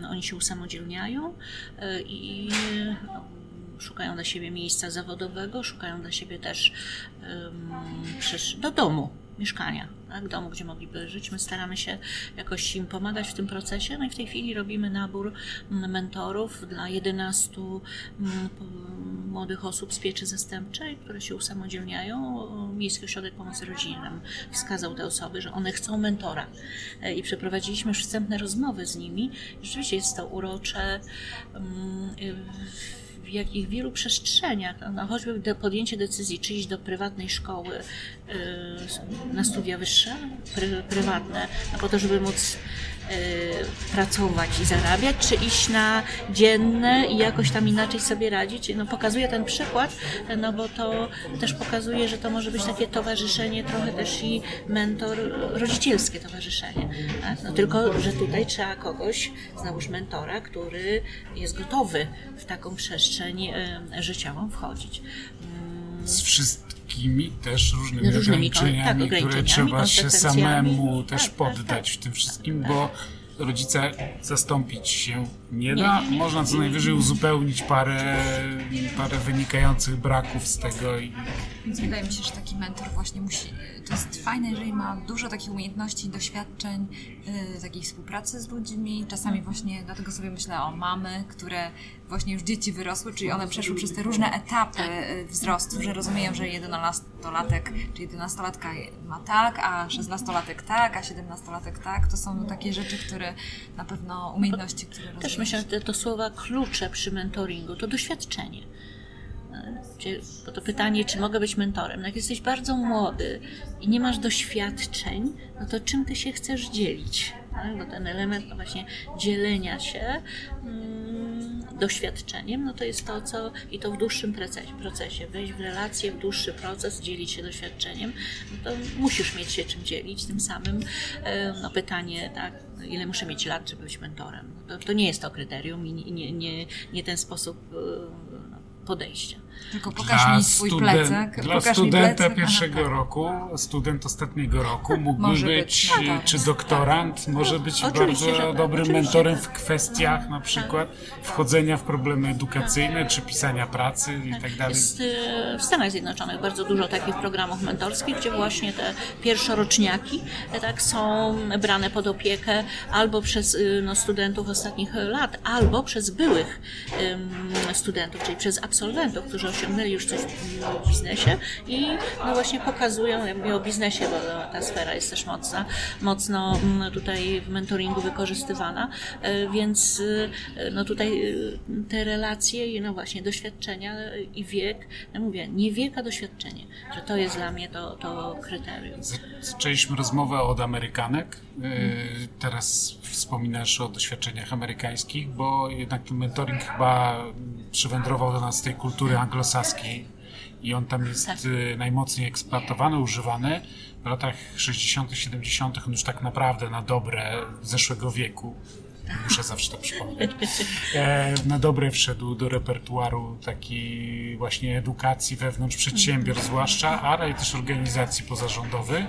Speaker 3: Oni się usamodzielniają e, i szukają dla siebie miejsca zawodowego, szukają dla siebie też um, do domu mieszkania, tak, domu, gdzie mogliby żyć. My staramy się jakoś im pomagać w tym procesie. No i w tej chwili robimy nabór mm, mentorów dla 11 mm, młodych osób z pieczy zastępczej, które się usamodzielniają. Miejski Ośrodek Pomocy Rodzinnej wskazał te osoby, że one chcą mentora. E, I przeprowadziliśmy już wstępne rozmowy z nimi. Rzeczywiście jest to urocze mm, w jakich wielu przestrzeniach, no, choćby podjęcie decyzji, czy iść do prywatnej szkoły y, na studia wyższe, pry, prywatne, no po to, żeby móc pracować i zarabiać, czy iść na dzienne i jakoś tam inaczej sobie radzić. No, pokazuję ten przykład, no bo to też pokazuje, że to może być takie towarzyszenie, trochę też i mentor, rodzicielskie towarzyszenie. Tak? No, tylko, że tutaj trzeba kogoś, znowuż mentora, który jest gotowy w taką przestrzeń y, życiową wchodzić.
Speaker 2: Z wszystkimi też różnymi, różnymi ograniczeniami, tak, które trzeba się samemu też tak, tak, poddać tak, w tym wszystkim, bo rodzice zastąpić się nie da. Nie, nie, nie, Można co najwyżej uzupełnić parę, parę wynikających braków z tego i
Speaker 1: Więc wydaje mi się, że taki mentor właśnie musi. To jest fajne, jeżeli ma dużo takich umiejętności, doświadczeń, yy, takiej współpracy z ludźmi. Czasami właśnie dlatego sobie myślę o mamy, które właśnie już dzieci wyrosły, czyli one przeszły przez te różne etapy y, wzrostu, że rozumieją, że 11-latek czy 11-latka ma tak, a 16-latek tak, a 17-latek tak. To są takie rzeczy, które na pewno umiejętności, które
Speaker 3: Też myślę, że to słowa klucze przy mentoringu to doświadczenie. Bo to pytanie, czy mogę być mentorem? No jak jesteś bardzo młody i nie masz doświadczeń, no to czym ty się chcesz dzielić? Tak? Bo ten element no właśnie dzielenia się mm, doświadczeniem, no to jest to, co i to w dłuższym procesie, procesie. Wejść w relację, w dłuższy proces, dzielić się doświadczeniem, no to musisz mieć się czym dzielić. Tym samym no pytanie, tak, ile muszę mieć lat, żeby być mentorem? To, to nie jest to kryterium i nie, nie, nie, ten sposób no, podejścia.
Speaker 1: Tylko pokaż dla mi swój studen- plecak.
Speaker 2: Dla
Speaker 1: pokaż
Speaker 2: studenta
Speaker 1: plecak.
Speaker 2: pierwszego
Speaker 1: Aha,
Speaker 2: roku, student ostatniego roku mógłby
Speaker 1: Może
Speaker 2: być,
Speaker 1: no tak.
Speaker 2: czy doktorant, może być
Speaker 3: oczywiście,
Speaker 2: bardzo
Speaker 3: tak,
Speaker 2: dobrym
Speaker 3: oczywiście,
Speaker 2: mentorem
Speaker 3: tak.
Speaker 2: w kwestiach na przykład wchodzenia w problemy edukacyjne, czy pisania pracy i tak dalej.
Speaker 3: Jest y, w Stanach Zjednoczonych bardzo dużo takich programów mentorskich, gdzie właśnie te pierwszoroczniaki e, tak, są brane pod opiekę albo przez y, no, studentów ostatnich lat, albo przez byłych ym, studentów, czyli przez absolwentów, którzy osiągnęli już coś w biznesie i no właśnie pokazują, ja mówię o biznesie, bo ta sfera jest też mocna, mocno mm, tutaj w mentoringu wykorzystywana, e, więc y, no tutaj y, te relacje no właśnie doświadczenia i wiek, ja mówię, nie wiek, a doświadczenie, że to jest dla mnie to, to kryterium.
Speaker 2: Zaczęliśmy rozmowę od Amerykanek. Teraz wspominasz o doświadczeniach amerykańskich, bo jednak ten mentoring chyba przywędrował do nas z tej kultury anglosaskiej i on tam jest
Speaker 3: Tak.
Speaker 2: yy, najmocniej eksploatowany, używany. W latach 60., 70., on już tak naprawdę na dobre zeszłego wieku. Muszę zawsze to przypomnieć. *laughs* E, na dobre wszedł do repertuaru takiej właśnie edukacji wewnątrz przedsiębiorstw zwłaszcza, ale też organizacji pozarządowych.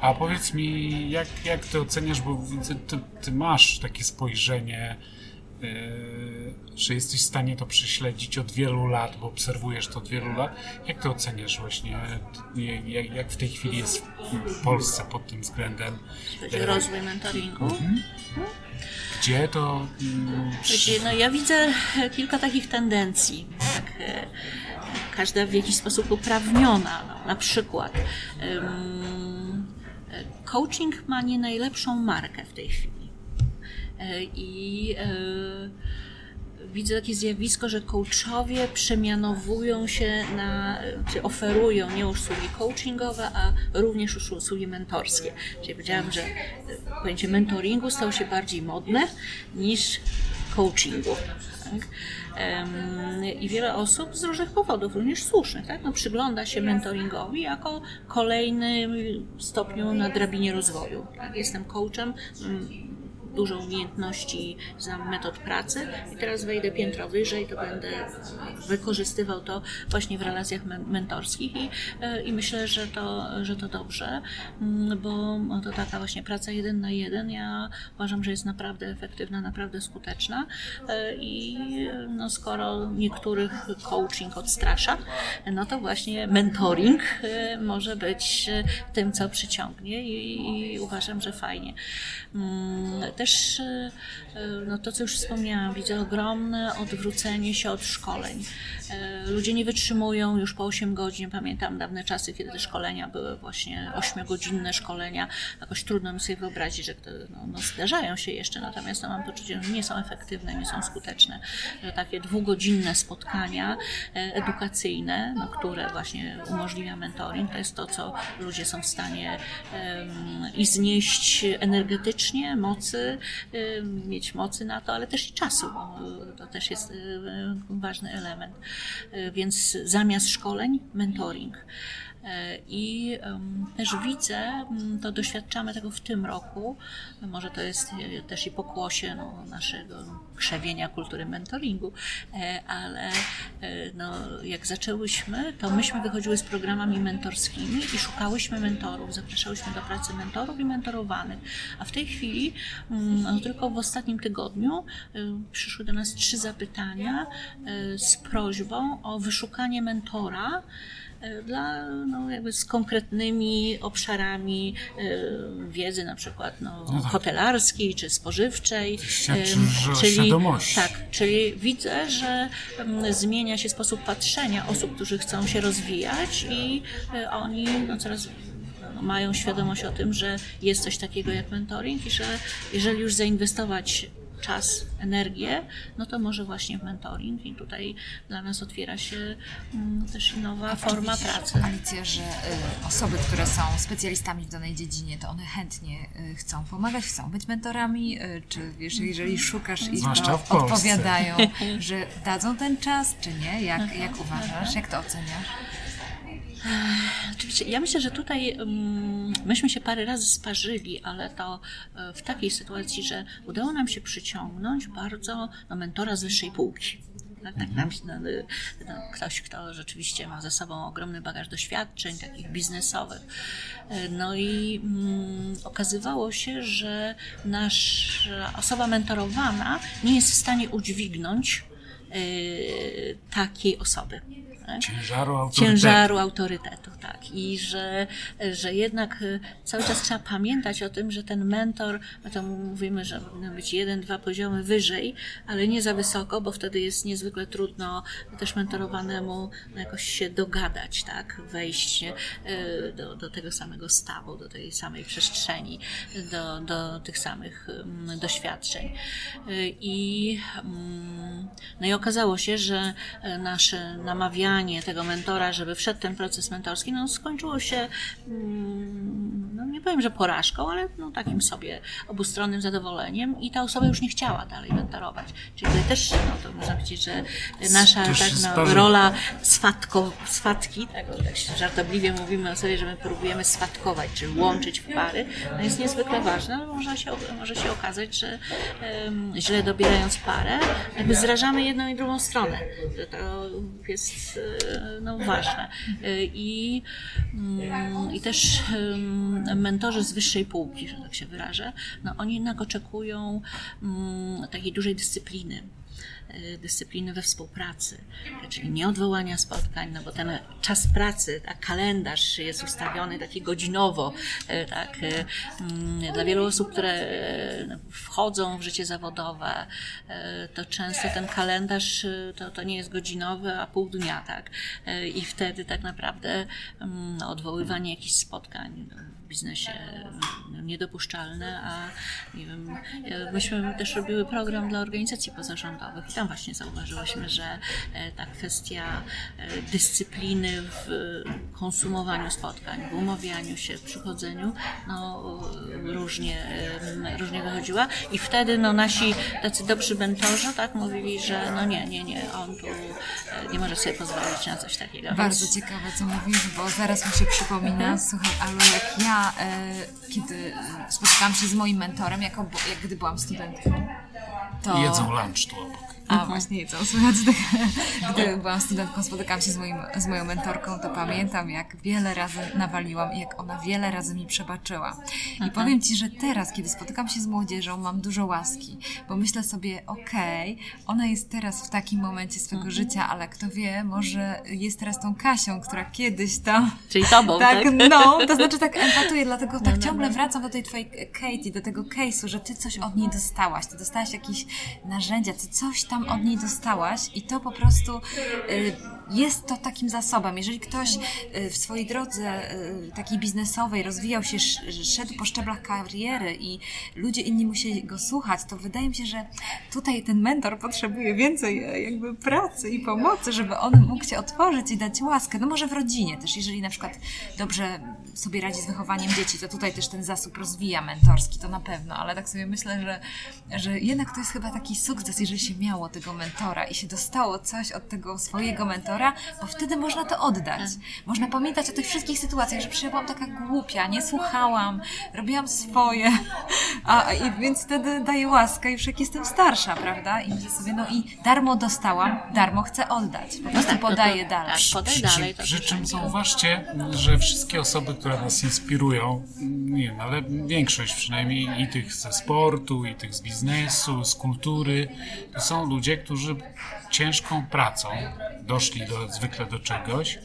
Speaker 2: A powiedz mi, jak, jak ty oceniasz, bo ty, ty masz takie spojrzenie, że jesteś w stanie to prześledzić od wielu lat, bo obserwujesz to od wielu lat. Jak ty oceniasz właśnie, t- jak, w tej chwili jest w Polsce pod tym względem?
Speaker 3: Będzie rozwój mentoringu.
Speaker 2: Gdzie to... mm,
Speaker 3: Wiecie, No ja widzę kilka takich tendencji, tak, każda w jakiś sposób uprawniona. No, na przykład e, coaching ma nie najlepszą markę w tej chwili. E, I e, widzę takie zjawisko, że coachowie przemianowują się na, czy oferują nie usługi coachingowe, a również us- usługi mentorskie. Czyli powiedziałam, że pojęcie mentoringu stało się bardziej modne niż coachingu. Tak? I wiele osób z różnych powodów, również słusznych, tak? no, przygląda się mentoringowi jako kolejnym stopniu na drabinie rozwoju. Tak? Jestem coachem, mm, dużo umiejętności, znam metod pracy. I teraz wejdę piętro wyżej, to będę wykorzystywał to właśnie w relacjach men- mentorskich. I, e, i myślę, że to, że to dobrze, mm, bo to taka właśnie praca jeden na jeden, ja uważam, że jest naprawdę efektywna, naprawdę skuteczna. E, i no, skoro niektórych coaching odstrasza, no to właśnie mentoring e, może być tym, co przyciągnie i, i uważam, że fajnie. Też e, e, no to, co już wspomniałam, widzę ogromne odwrócenie się od szkoleń. E, Ludzie nie wytrzymują już po 8 godzin. Pamiętam dawne czasy, kiedy te szkolenia były właśnie 8-godzinne szkolenia. Jakoś trudno mi sobie wyobrazić, że to, no, no, zdarzają się jeszcze, natomiast no, mam poczucie, że nie są efektywne, nie są skuteczne. Że takie dwugodzinne spotkania edukacyjne, no, które właśnie umożliwia mentoring, to jest to, co ludzie są w stanie em, i znieść energetycznie, mocy, mieć mocy na to, ale też i czasu, bo to też jest em, ważny element. E, Więc zamiast szkoleń, mentoring. E, I też widzę, to doświadczamy tego w tym roku, może to jest e, też i pokłosie no, naszego krzewienia kultury mentoringu, e, ale no, jak zaczęłyśmy, to myśmy wychodziły z programami mentorskimi i szukałyśmy mentorów, zapraszałyśmy do pracy mentorów i mentorowanych. A w tej chwili, no, tylko w ostatnim tygodniu przyszły do nas trzy zapytania z prośbą o wyszukanie mentora, dla, no, jakby z konkretnymi obszarami e, wiedzy, na przykład no,
Speaker 2: No tak.
Speaker 3: hotelarskiej czy spożywczej.
Speaker 2: Świadomości.
Speaker 3: Tak, czyli widzę, że mm, zmienia się sposób patrzenia osób, którzy chcą się rozwijać i e, oni no, coraz no, mają świadomość o tym, że jest coś takiego jak mentoring i że jeżeli już zainwestować czas, energię, no to może właśnie w mentoring i tutaj dla nas otwiera się mm, też nowa forma pracy.
Speaker 1: Alicja, że y, osoby, które są specjalistami w danej dziedzinie, to one chętnie y, chcą pomagać, chcą być mentorami, y, czy wiesz, jeżeli szukasz i odpowiadają, *laughs* że dadzą ten czas, czy nie? Jak, jak uważasz? Jak to oceniasz?
Speaker 3: Oczywiście, ja myślę, że tutaj um, myśmy się parę razy sparzyli, ale to e, w takiej sytuacji, że udało nam się przyciągnąć bardzo no, mentora z wyższej półki. Tak, tak nam, no, no, ktoś, kto rzeczywiście ma ze sobą ogromny bagaż doświadczeń takich biznesowych. E, No i mm, okazywało się, że nasza osoba mentorowana nie jest w stanie udźwignąć e, takiej osoby. Tak?
Speaker 2: Ciężaru autorytetu.
Speaker 3: ciężaru autorytetu, tak. I że, że jednak y, cały czas trzeba pamiętać o tym, że ten mentor, my to mówimy, że powinno być jeden, dwa poziomy wyżej, ale nie za wysoko, bo wtedy jest niezwykle trudno też mentorowanemu jakoś się dogadać, tak, wejść y, do, do tego samego stawu, do tej samej przestrzeni, do, do tych samych mm, doświadczeń. Y, I, mm, no i okazało się, że e, nasze namawianie tego mentora, żeby wszedł ten proces mentorski, no skończyło się, mm, no nie powiem, że porażką, ale no takim sobie obustronnym zadowoleniem i ta osoba już nie chciała dalej mentorować. Czyli tutaj też, no to można powiedzieć, że nasza tak, no, rola swatko, swatki, tak, tak się żartobliwie mówimy o sobie, że my próbujemy swatkować, czyli łączyć w pary, no jest niezwykle ważna, ale może się, może się okazać, że em, źle dobierając parę, jakby zrażamy jedną i drugą stronę, to jest e, no, ważne. E, I, mm, I też em, mentorzy z wyższej półki, że tak się wyrażę, no oni jednak oczekują mm, takiej dużej dyscypliny dyscypliny we współpracy, czyli nie odwołania spotkań, no bo ten czas pracy, a kalendarz jest ustawiony taki godzinowo, e, tak, e, mm, dla wielu osób, które e, wchodzą w życie zawodowe, to często ten kalendarz to, to nie jest godzinowy, a pół dnia, tak, i wtedy tak naprawdę no, odwoływanie jakichś spotkań no, biznesie no, niedopuszczalne, a nie wiem, e, myśmy też robiły program dla organizacji pozarządowych i tam właśnie zauważyłyśmy, że e, ta kwestia e, dyscypliny w konsumowaniu spotkań, w umawianiu się, w przychodzeniu, no różnie, różnie wychodziła i wtedy no nasi tacy dobrzy mentorzy tak mówili, że no nie, nie, nie, on tu nie może sobie pozwolić na coś takiego.
Speaker 1: Bardzo
Speaker 3: Więc-
Speaker 1: ciekawe, co mówisz, bo zaraz mi się przypomina, słuchaj, ale jak ja, e, kiedy spotkałam się z moim mentorem, jako, jak gdy byłam studentką, to...
Speaker 2: Jedzą lunch tu obok.
Speaker 1: A właśnie jedzą. Słuchaj, tak, gdy byłam studentką, spotykałam się z, moim, z moją mentorką, to pamiętam, jak wiele razy nawaliłam i jak ona wiele razy mi przebaczyła. I powiem Ci, że teraz, kiedy spotykam się z młodzieżą, mam dużo łaski, bo myślę sobie, okej, ona jest teraz w takim momencie swojego życia, ale kto wie, może jest teraz tą Kasią, która kiedyś tam
Speaker 3: Czyli tobą, *laughs*
Speaker 1: tak,
Speaker 3: tak?
Speaker 1: no, to znaczy tak empatuję, dlatego tak ciągle wracam do tej twojej Katie, do tego case'u, że ty coś od niej dostałaś, ty dostałaś jakieś narzędzia, ty coś tam od niej dostałaś i to po prostu y, jest to takim zasobem. Jeżeli ktoś y, w swojej drodze y, takiej biznesowej rozwijał się, sz, szedł po szczeblach kariery i ludzie inni musieli go słuchać, to wydaje mi się, że tutaj ten mentor potrzebuje więcej e, jakby pracy i pomocy, żeby on mógł się otworzyć i dać łaskę. No może w rodzinie też, jeżeli na przykład dobrze sobie radzi z wychowaniem dzieci, to tutaj też ten zasób rozwija mentorski, to na pewno, ale tak sobie myślę, że, że jednak to jest chyba taki sukces, jeżeli się miało tego mentora i się dostało coś od tego swojego mentora, bo wtedy można to oddać. Można pamiętać o tych wszystkich sytuacjach, że byłam taka głupia, nie słuchałam, robiłam swoje, a, i więc wtedy daję łaskę już jak jestem starsza, prawda? I myślę sobie, no i darmo dostałam, darmo chcę oddać. Po prostu
Speaker 3: tak, no to-
Speaker 1: podaję dalej.
Speaker 3: tak, podaj
Speaker 2: Przy,
Speaker 3: dalej. to
Speaker 2: przy czym
Speaker 3: życzę.
Speaker 2: zauważcie, że wszystkie osoby, które nas inspirują, nie wiem, ale większość przynajmniej i tych ze sportu, i tych z biznesu, z kultury, to są ludzie, którzy ciężką pracą doszli do, zwykle do czegoś,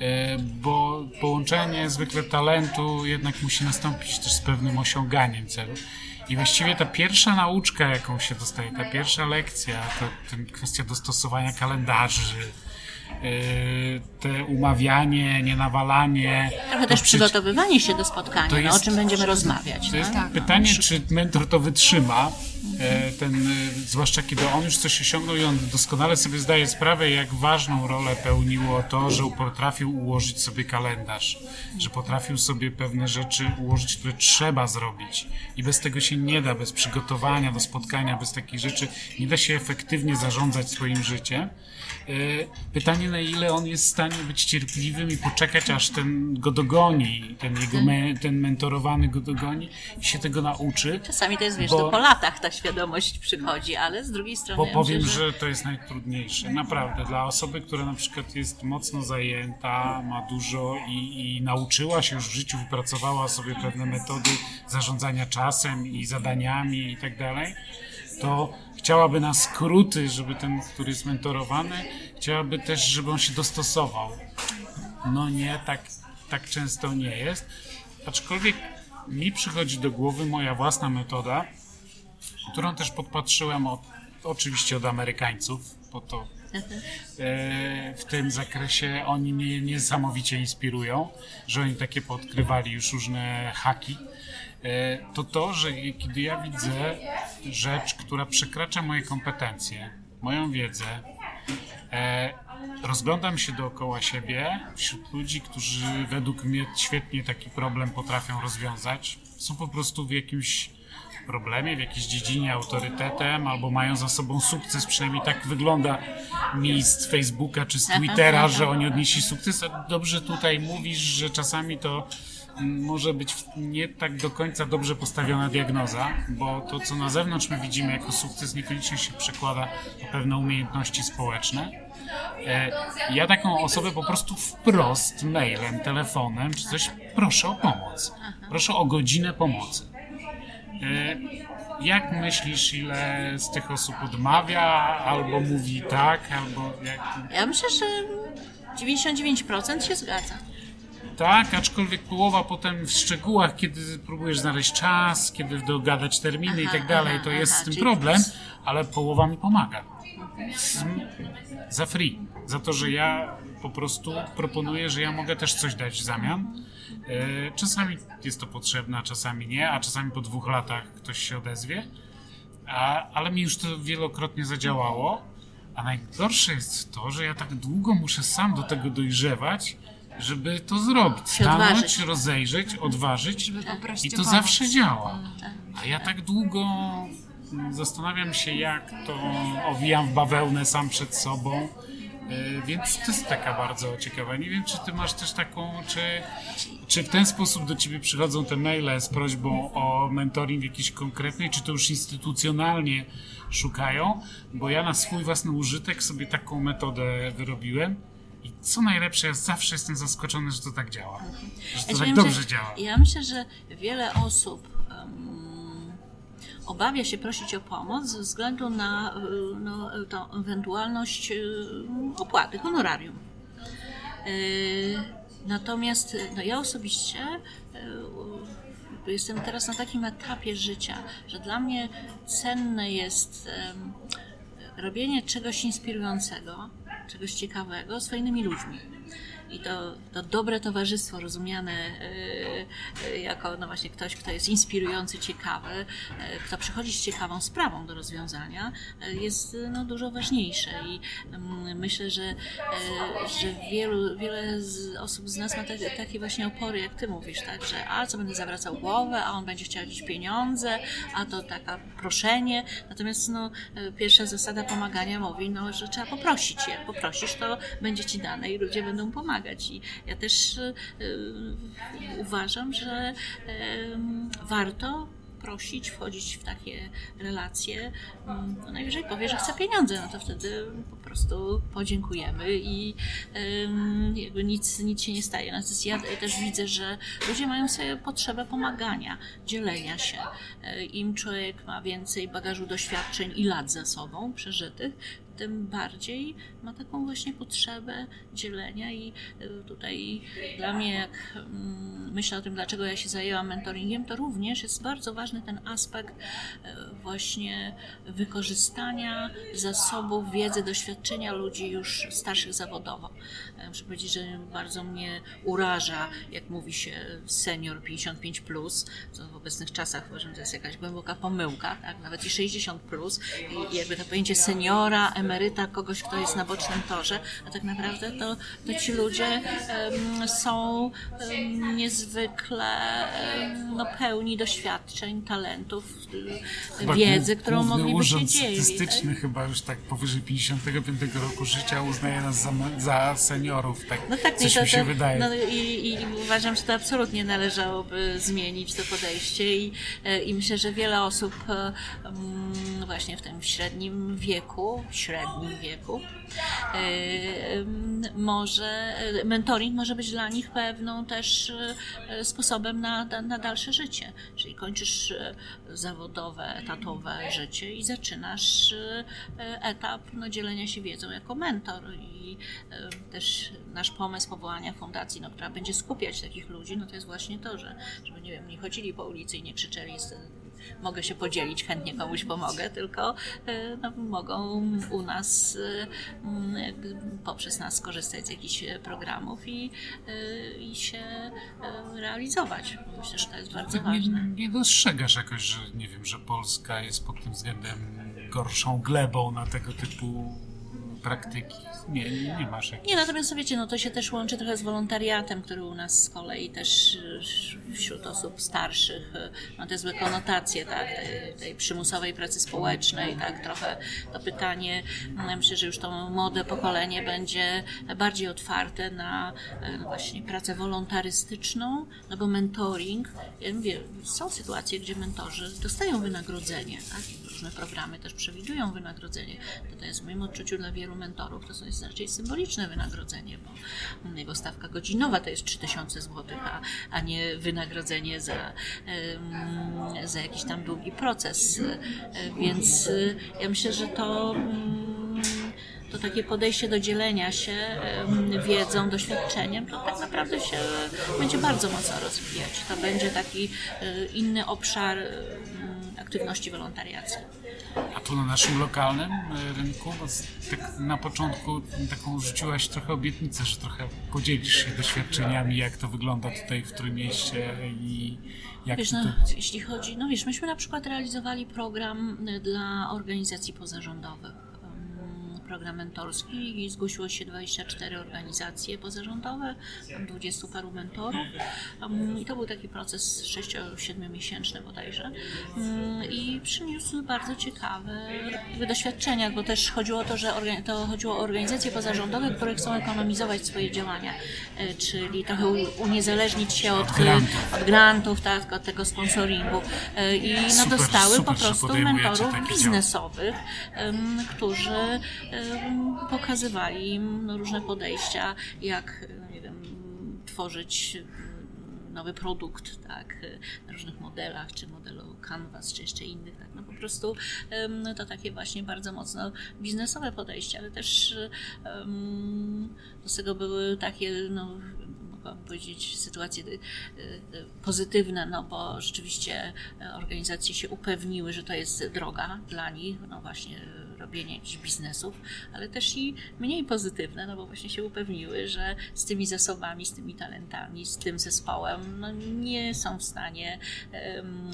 Speaker 2: e, bo połączenie zwykle talentu jednak musi nastąpić też z pewnym osiąganiem celu. I właściwie ta pierwsza nauczka, jaką się dostaje, ta pierwsza lekcja, to, to kwestia dostosowania kalendarzy, te umawianie, nienawalanie.
Speaker 3: Trochę też
Speaker 2: przy-
Speaker 3: przygotowywanie się do spotkania,
Speaker 2: to
Speaker 3: no,
Speaker 2: jest-
Speaker 3: o czym będziemy rozmawiać.
Speaker 2: To jest
Speaker 3: no?
Speaker 2: pytanie, czy mentor to wytrzyma, ten, e, zwłaszcza kiedy on już coś osiągnął i on doskonale sobie zdaje sprawę, jak ważną rolę pełniło to, że potrafił ułożyć sobie kalendarz, że potrafił sobie pewne rzeczy ułożyć, które trzeba zrobić i bez tego się nie da, bez przygotowania do spotkania, bez takich rzeczy nie da się efektywnie zarządzać swoim życiem. E, Pytanie, na ile on jest w stanie być cierpliwym i poczekać, aż ten go dogoni, ten jego me, ten mentorowany go dogoni i się tego nauczy.
Speaker 3: Czasami to jest, wiesz,
Speaker 2: Bo-
Speaker 3: to po latach ta świadomość przychodzi, ale z drugiej strony...
Speaker 2: Bo
Speaker 3: ja
Speaker 2: powiem,
Speaker 3: myślę,
Speaker 2: że to jest najtrudniejsze. Naprawdę. Dla osoby, która na przykład jest mocno zajęta, ma dużo i, i nauczyła się już w życiu, wypracowała sobie pewne metody zarządzania czasem i zadaniami i tak dalej, to chciałaby na skróty, żeby ten, który jest mentorowany, chciałaby też, żeby on się dostosował. No nie, tak, tak często nie jest. Aczkolwiek mi przychodzi do głowy moja własna metoda, którą też podpatrzyłem od, oczywiście od Amerykańców, bo to e, w tym zakresie oni mnie niesamowicie inspirują, że oni takie podkrywali już różne haki. E, to to, że kiedy ja widzę rzecz, która przekracza moje kompetencje, moją wiedzę, e, rozglądam się dookoła siebie wśród ludzi, którzy według mnie świetnie taki problem potrafią rozwiązać. Są po prostu w jakimś problemie, w jakiejś dziedzinie autorytetem, albo mają za sobą sukces, przynajmniej tak wygląda mi z Facebooka czy z Twittera, że oni odnieśli sukces. A dobrze tutaj mówisz, że czasami to może być nie tak do końca dobrze postawiona diagnoza, bo to, co na zewnątrz my widzimy jako sukces, niekoniecznie się przekłada na pewne umiejętności społeczne. E, Ja taką osobę po prostu wprost mailem, telefonem czy coś proszę o pomoc. Proszę o godzinę pomocy. E, Jak myślisz, ile z tych osób odmawia, albo mówi tak, albo jak...
Speaker 3: Ja myślę, że 99% się zgadza.
Speaker 2: Tak, aczkolwiek połowa potem w szczegółach, kiedy próbujesz znaleźć czas, kiedy dogadać terminy i
Speaker 3: Aha,
Speaker 2: tak dalej,
Speaker 3: aha,
Speaker 2: to jest
Speaker 3: aha,
Speaker 2: z tym problem, ale połowa mi pomaga. Z, za free. Za to, że ja po prostu proponuję, że ja mogę też coś dać w zamian. E, Czasami jest to potrzebne, a czasami nie, a czasami po dwóch latach ktoś się odezwie. A, ale mi już to wielokrotnie zadziałało. A najgorsze jest to, że ja tak długo muszę sam do tego dojrzewać, żeby to zrobić. Stanąć, rozejrzeć, odważyć i to zawsze działa. A ja tak długo mm, zastanawiam się, jak to owijam w bawełnę sam przed sobą. E, Więc to jest taka bardzo ciekawa. Nie wiem, czy ty masz też taką, czy, czy w ten sposób do ciebie przychodzą te maile z prośbą o mentoring jakiś konkretny, czy to już instytucjonalnie szukają, bo ja na swój własny użytek sobie taką metodę wyrobiłem. I co najlepsze, ja zawsze jestem zaskoczony, że to tak działa. Że to
Speaker 3: Ja
Speaker 2: tak
Speaker 3: wiem,
Speaker 2: dobrze
Speaker 3: że-
Speaker 2: działa.
Speaker 3: Ja myślę, że wiele osób em, obawia się prosić o pomoc ze względu na y, no, tą ewentualność y, opłaty, honorarium. Y, Natomiast no, ja osobiście jestem teraz na takim etapie życia, że dla mnie cenne jest robienie czegoś inspirującego, czegoś ciekawego z fajnymi ludźmi. I to, to dobre towarzystwo rozumiane y, y, jako no właśnie ktoś, kto jest inspirujący, ciekawy, y, kto przychodzi z ciekawą sprawą do rozwiązania, jest no, dużo ważniejsze. I mm, myślę, że, że wielu, wiele z osób z nas ma te, takie właśnie opory, jak ty mówisz, tak, że a co będę zawracał głowę, a on będzie chciał jakieś pieniądze, a to taka proszenie. Natomiast no, pierwsza zasada pomagania mówi, no, że trzeba poprosić. Jak poprosisz, to będzie ci dane i ludzie będą pomagać. I ja też y, y, uważam, że warto prosić, wchodzić w takie relacje. Mm, No najwyżej powie, że chce pieniądze, no to wtedy po prostu podziękujemy i jakby nic, nic się nie staje. Natomiast ja też widzę, że ludzie mają sobie potrzebę pomagania, dzielenia się. Y, Im człowiek ma więcej bagażu doświadczeń i lat za sobą przeżytych, tym bardziej ma taką właśnie potrzebę dzielenia i y, tutaj dla mnie, jak mm, myślę o tym, dlaczego ja się zajęłam mentoringiem, to również jest bardzo ważny ten aspekt y, właśnie wykorzystania zasobów wiedzy, doświadczenia ludzi już starszych zawodowo. Muszę powiedzieć, że bardzo mnie uraża, jak mówi się senior 55+, plus, co w obecnych czasach uważam, że jest jakaś głęboka pomyłka, tak? nawet i 60+, plus, i jakby to pojęcie seniora, emeryta, kogoś, kto jest na bocznym torze, a tak naprawdę to, to ci ludzie um, są um, niezwykle um, no, pełni doświadczeń, talentów, chyba wiedzy, którą mogliby się dzielić.
Speaker 2: statystyczny tak? chyba już tak powyżej 55 roku życia uznaje nas za, za seniorów, tak, no tak coś to, mi się
Speaker 3: to,
Speaker 2: wydaje.
Speaker 3: No i, i, uważam, że to absolutnie należałoby zmienić to podejście i, e, i myślę, że wiele osób um, właśnie w tym średnim wieku, średnim wieku, e, może, mentoring może być dla nich pewną też e, sposobem na, na dalsze życie. Czyli kończysz zawodowe, etatowe życie i zaczynasz etap no, dzielenia się wiedzą jako mentor i też nasz pomysł powołania fundacji, no, która będzie skupiać takich ludzi, no to jest właśnie to, że żeby nie wiem, nie chodzili po ulicy i nie krzyczeli mogę się podzielić, chętnie komuś pomogę, tylko e, no, mogą u nas e, poprzez nas skorzystać z jakichś programów i, e, i się realizować. Myślę, że to jest bardzo ważne.
Speaker 2: Nie, nie dostrzegasz jakoś, że nie wiem, że Polska jest pod tym względem gorszą glebą na tego typu praktyki. Nie, nie, nie masz jakichś...
Speaker 3: Nie, natomiast wiecie, no to się też łączy trochę z wolontariatem, który u nas z kolei też y, wśród osób starszych ma te złe konotacje, tak, tej, tej przymusowej pracy społecznej, tak, trochę to pytanie, no, myślę, że już to młode pokolenie będzie bardziej otwarte na e, właśnie pracę wolontarystyczną, no bo mentoring, ja mówię, są sytuacje, gdzie mentorzy dostają wynagrodzenie, tak, różne programy też przewidują wynagrodzenie. To jest w moim odczuciu dla wielu mentorów to jest raczej symboliczne wynagrodzenie, bo jego stawka godzinowa to jest 3000 zł, a, a nie wynagrodzenie za, za jakiś tam długi proces. Więc ja myślę, że to to takie podejście do dzielenia się wiedzą, doświadczeniem, to tak naprawdę się będzie bardzo mocno rozwijać. To będzie taki e, inny obszar aktywności wolontariackiej.
Speaker 2: A tu na naszym lokalnym e, rynku, tak na początku taką rzuciłaś trochę obietnicę, że trochę podzielisz się doświadczeniami, jak to wygląda tutaj w Trójmieście i jak
Speaker 3: wiesz,
Speaker 2: no,
Speaker 3: to... jeśli chodzi, no wiesz, myśmy na przykład realizowali program dla organizacji pozarządowych program mentorski i zgłosiło się 24 organizacje pozarządowe, 20 paru mentorów. I to był taki proces 6-7 miesięczny bodajże i przyniósł bardzo ciekawe doświadczenia, bo też chodziło o to, że to chodziło o organizacje pozarządowe, które chcą ekonomizować swoje działania, e, czyli trochę uniezależnić się od, od grantów, tak, od tego sponsoringu. E, i no, dostały po prostu mentorów biznesowych, którzy pokazywali im różne podejścia, jak nie wiem, tworzyć nowy produkt, tak, na różnych modelach, czy modelu Canvas, czy jeszcze innych, tak, no po prostu to takie właśnie bardzo mocno biznesowe podejście, ale też do tego były takie, no, mogłabym powiedzieć, sytuacje y, pozytywne, no bo rzeczywiście organizacje się upewniły, że to jest droga dla nich, no właśnie robienie jakichś biznesów, ale też i mniej pozytywne, no bo właśnie się upewniły, że z tymi zasobami, z tymi talentami, z tym zespołem no nie są w stanie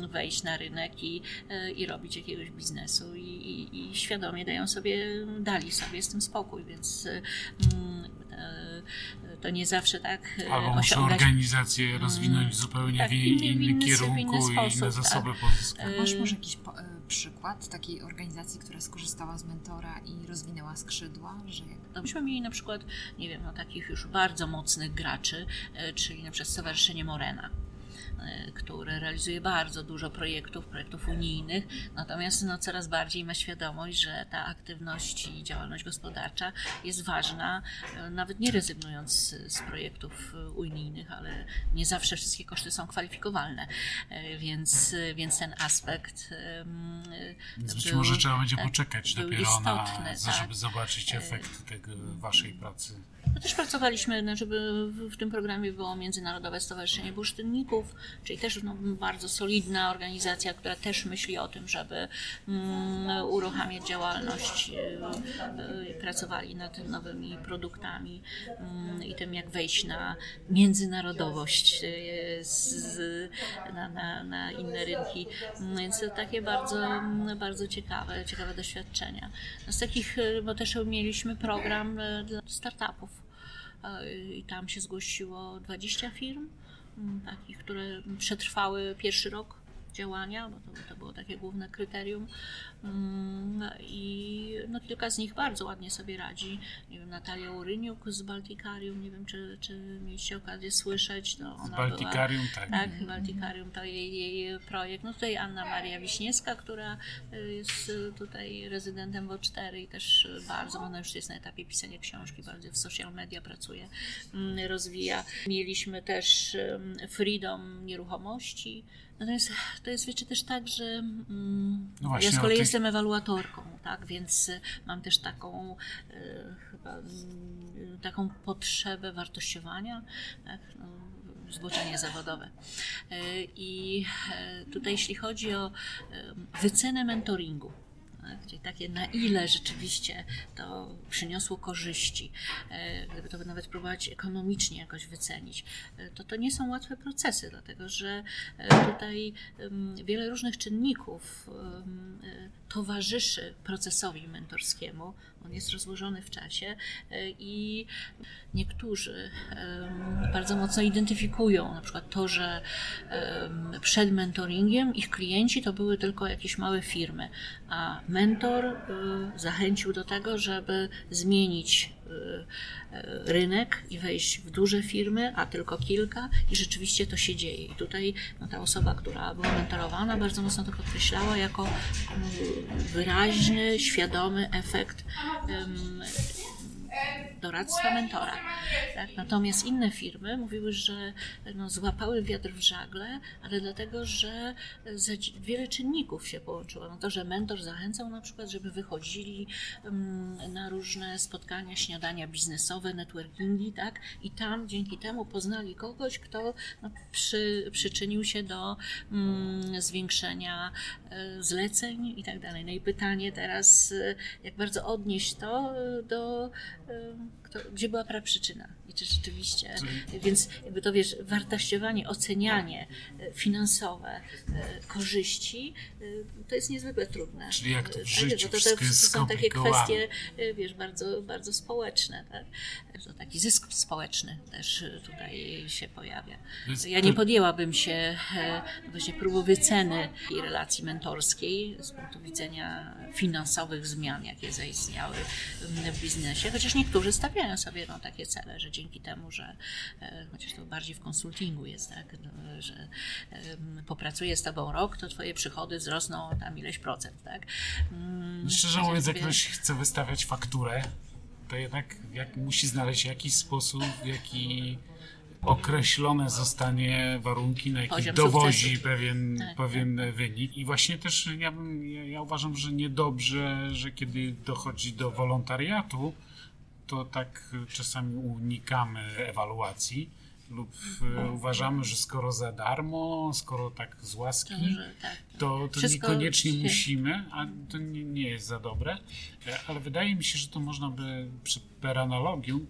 Speaker 3: wejść na rynek i, e, i robić jakiegoś biznesu i, i, i świadomie dają sobie, dali sobie z tym spokój, więc mm, e, to nie zawsze tak
Speaker 2: e, Albo osiągać. organizację mm, rozwinąć zupełnie tak, w innym kierunku i inne zasoby tak. pozyskać.
Speaker 1: Masz może jakiś przykład takiej organizacji, która skorzystała z mentora i rozwinęła skrzydła? Że...
Speaker 3: No, mieli na przykład, nie wiem, no, takich już bardzo mocnych graczy, e, czyli na przykład Stowarzyszenie Morena e, które realizuje bardzo dużo projektów, projektów unijnych, natomiast no, coraz bardziej ma świadomość, że ta aktywność i działalność gospodarcza jest ważna, e, nawet nie rezygnując z, projektów unijnych, ale nie zawsze wszystkie koszty są kwalifikowalne, więc, więc ten aspekt.
Speaker 2: Więc być może trzeba będzie poczekać dopiero
Speaker 3: istotny,
Speaker 2: na,
Speaker 3: tak.
Speaker 2: żeby zobaczyć efekt tego waszej pracy.
Speaker 3: No też pracowaliśmy, no, żeby w, tym programie było Międzynarodowe Stowarzyszenie Bursztynników, czyli też no, bardzo solidna organizacja, która też myśli o tym, żeby mm, uruchamiać działalność. Y, y, pracowali nad nowymi produktami y, i tym, jak wejść na międzynarodowość, z, na, na, na, inne rynki. Więc to takie bardzo, bardzo ciekawe, ciekawe doświadczenia. Z takich, bo też mieliśmy program dla startupów i tam się zgłosiło 20 firm, mm, takich, które przetrwały pierwszy rok działania, bo to, to było takie główne kryterium. Mm, I no, kilka z nich bardzo ładnie sobie radzi. Nie wiem, Natalia Uryniuk z Baltikarium, nie wiem, czy, czy mieliście okazję słyszeć. No,
Speaker 2: ona z Baltikarium,
Speaker 3: była, tak. Tak, Baltikarium to jej, jej projekt. No tutaj Anna Maria Wiśniewska, która y, jest tutaj rezydentem W4 i też bardzo, ona już jest na etapie pisania książki, bardzo w social media pracuje, mm, rozwija. Mieliśmy też Freedom Nieruchomości, Natomiast to jest wiecie też tak, że mm, no właśnie, ja z kolei jestem ewaluatorką, tak, więc y, mam też taką y, chyba y, taką potrzebę wartościowania, tak, no, zboczenie zawodowe. I tutaj jeśli chodzi o wycenę mentoringu? Czyli takie, na ile rzeczywiście to przyniosło korzyści, e, gdyby to nawet próbować ekonomicznie jakoś wycenić, e, to to nie są łatwe procesy, dlatego że e, tutaj wiele różnych czynników towarzyszy procesowi mentorskiemu. On jest rozłożony w czasie i niektórzy bardzo mocno identyfikują na przykład to, że przed mentoringiem ich klienci to były tylko jakieś małe firmy, a mentor y, zachęcił do tego, żeby zmienić rynek i wejść w duże firmy, a tylko kilka i rzeczywiście to się dzieje. I tutaj no, ta osoba, która była mentorowana, bardzo mocno to podkreślała jako wyraźny, świadomy efekt doradztwa mentora. Tak? Natomiast inne firmy mówiły, że no, złapały wiatr w żagle, ale dlatego, że wiele czynników się połączyło. No to, że mentor zachęcał na przykład, żeby wychodzili um, na różne spotkania, śniadania biznesowe, networkingi, tak? I tam dzięki temu poznali kogoś, kto no, przy, przyczynił się do um, zwiększenia e, zleceń i tak dalej. No i pytanie teraz, e, jak bardzo odnieść to e, do kto, gdzie była praprzyczyna i czy rzeczywiście, więc jakby to wiesz, wartościowanie, ocenianie e, finansowe e, korzyści, e, to jest niezwykle trudne.
Speaker 2: Czyli jak to w życiu,
Speaker 3: to, to, to, są takie kwestie, wiesz, bardzo, bardzo społeczne, tak? To taki zysk społeczny też tutaj się pojawia. Ja nie podjęłabym się właśnie próby wyceny tej relacji mentorskiej z punktu widzenia finansowych zmian, jakie zaistniały w biznesie, chociaż niektórzy stawiają sobie no, takie cele, że dzięki temu, że e, chociaż to bardziej w konsultingu jest, tak, no, że popracuję z tobą rok, to twoje przychody wzrosną tam ileś procent, tak?
Speaker 2: Mm, Szczerze mówiąc, jak ktoś chce wystawiać fakturę, to jednak jak, musi znaleźć jakiś sposób, w jaki określone zostanie warunki, na jakich dowozi pewien, tak, pewien tak. wynik. I właśnie też ja, bym, ja, ja, uważam, że niedobrze, że kiedy dochodzi do wolontariatu, to tak czasami unikamy ewaluacji lub e, uważamy, że skoro za darmo, skoro tak z łaski, tak. to, to niekoniecznie musimy, a to nie, nie, jest za dobre. E, ale wydaje mi się, że to można by przy, per analogium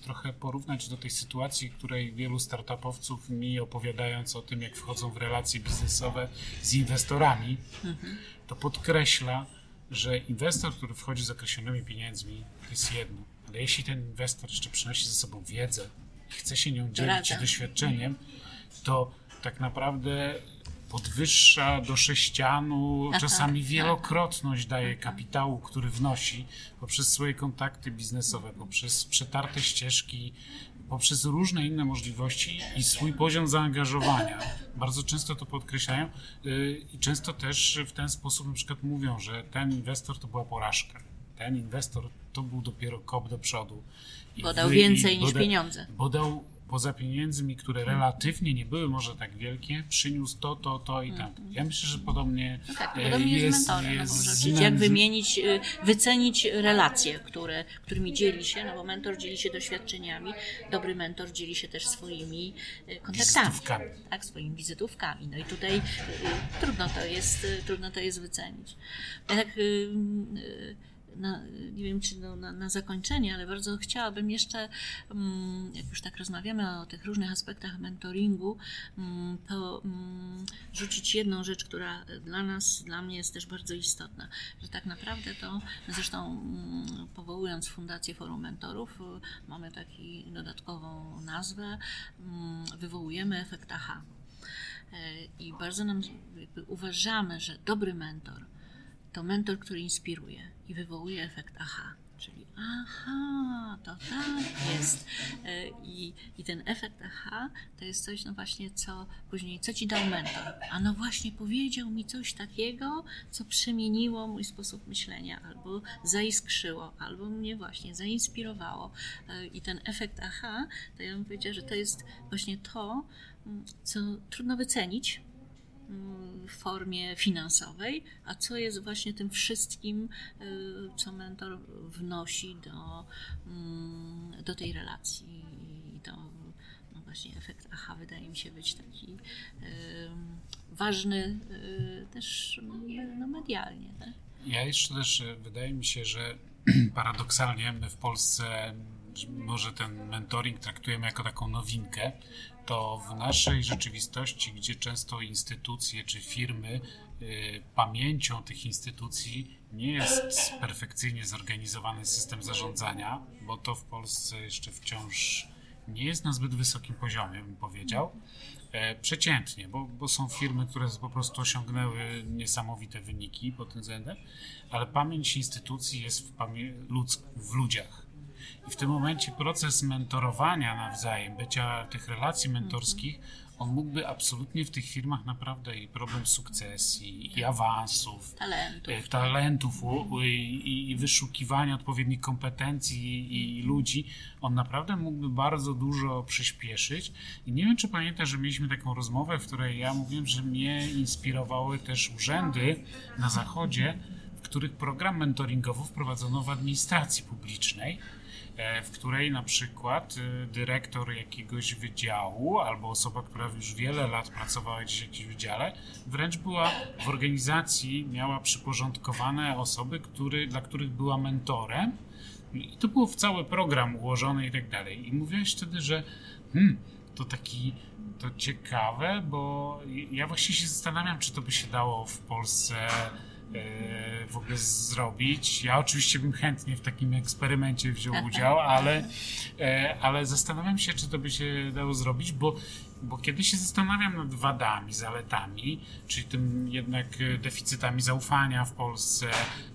Speaker 2: trochę porównać do tej sytuacji, której wielu startupowców mi opowiadając o tym, jak wchodzą w relacje biznesowe z inwestorami, mhm. to podkreśla, że inwestor, który wchodzi z określonymi pieniędzmi, to jest jedno ale jeśli ten inwestor jeszcze przynosi ze sobą wiedzę i chce się nią dzielić Rada. doświadczeniem, to tak naprawdę podwyższa do sześcianu, Aha, czasami tak. wielokrotność daje kapitału, który wnosi poprzez swoje kontakty biznesowe, poprzez przetarte ścieżki poprzez różne inne możliwości i swój poziom zaangażowania. Bardzo często to podkreślają y, i często też w ten sposób na przykład mówią, że ten inwestor to była porażka. Ten inwestor to był dopiero kop do przodu.
Speaker 3: I bo dał więcej niż pieniądze.
Speaker 2: Bo dał poza pieniędzmi, które relatywnie nie były może tak wielkie, przyniósł to, to, to i tamto. Ja myślę, że podobnie,
Speaker 3: no tak, podobnie jest, jest z mentorem. No jest no, jak wymienić, y, wycenić relacje, które, którymi dzieli się, no bo mentor dzieli się doświadczeniami, dobry mentor dzieli się też swoimi y, kontaktami.
Speaker 2: Wizytówkami.
Speaker 3: Tak, swoimi wizytówkami. No i tutaj trudno to jest, trudno to jest wycenić. Tak, na, nie wiem czy no, na, na, zakończenie, ale bardzo chciałabym jeszcze, mm, jak już tak rozmawiamy o tych różnych aspektach mentoringu, mm, to mm, rzucić jedną rzecz, która dla nas, dla mnie jest też bardzo istotna, że tak naprawdę to, zresztą powołując Fundację Forum Mentorów, mamy taką dodatkową nazwę, wywołujemy efekt AHA. E, I bardzo nam uważamy, że dobry mentor to mentor, który inspiruje i wywołuje efekt aha. Czyli aha, to tak jest. E, I, I ten efekt aha to jest coś, no właśnie, co później, co ci dał mentor? A no właśnie powiedział mi coś takiego, co przemieniło mój sposób myślenia, albo zaiskrzyło, albo mnie właśnie zainspirowało. E, I ten efekt aha, to ja bym powiedziała, że to jest właśnie to, mm, co trudno wycenić, w formie finansowej, a co jest właśnie tym wszystkim, y, co mentor wnosi do, mm, do tej relacji. I to no właśnie efekt aha wydaje mi się być taki ważny y, też no, medialnie. Tak?
Speaker 2: Ja jeszcze też wydaje mi się, że *clears throat* paradoksalnie my w Polsce może ten mentoring traktujemy jako taką nowinkę, to w naszej rzeczywistości, gdzie często instytucje czy firmy y, pamięcią tych instytucji nie jest perfekcyjnie zorganizowany system zarządzania, bo to w Polsce jeszcze wciąż nie jest na zbyt wysokim poziomie, bym powiedział. E, przeciętnie, bo, bo są firmy, które po prostu osiągnęły niesamowite wyniki pod tym względem, ale pamięć instytucji jest w, pamię- w ludziach i w tym momencie proces mentorowania nawzajem, bycia tych relacji mentorskich, on mógłby absolutnie w tych firmach naprawdę i problem sukcesji, i awansów,
Speaker 3: talentów,
Speaker 2: e, talentów i, i wyszukiwania odpowiednich kompetencji i, i ludzi, on naprawdę mógłby bardzo dużo przyspieszyć. I nie wiem, czy pamiętasz, że mieliśmy taką rozmowę, w której ja mówiłem, że mnie inspirowały też urzędy na zachodzie, w których program mentoringowy wprowadzono w administracji publicznej w której na przykład e, dyrektor jakiegoś wydziału albo osoba, która już wiele lat pracowała gdzieś w jakimś wydziale, wręcz była w organizacji, miała przyporządkowane osoby, który, dla których była mentorem i to było w cały program ułożone i tak dalej. I mówiłeś wtedy, że hmm, to taki to ciekawe, bo ja właśnie się zastanawiam, czy to by się dało w Polsce E, w ogóle zrobić. Ja oczywiście bym chętnie w takim eksperymencie wziął *laughs* udział, ale, e, ale zastanawiam się, czy to by się dało zrobić, bo, bo kiedy się zastanawiam nad wadami, zaletami, czyli tym jednak deficytami zaufania w Polsce,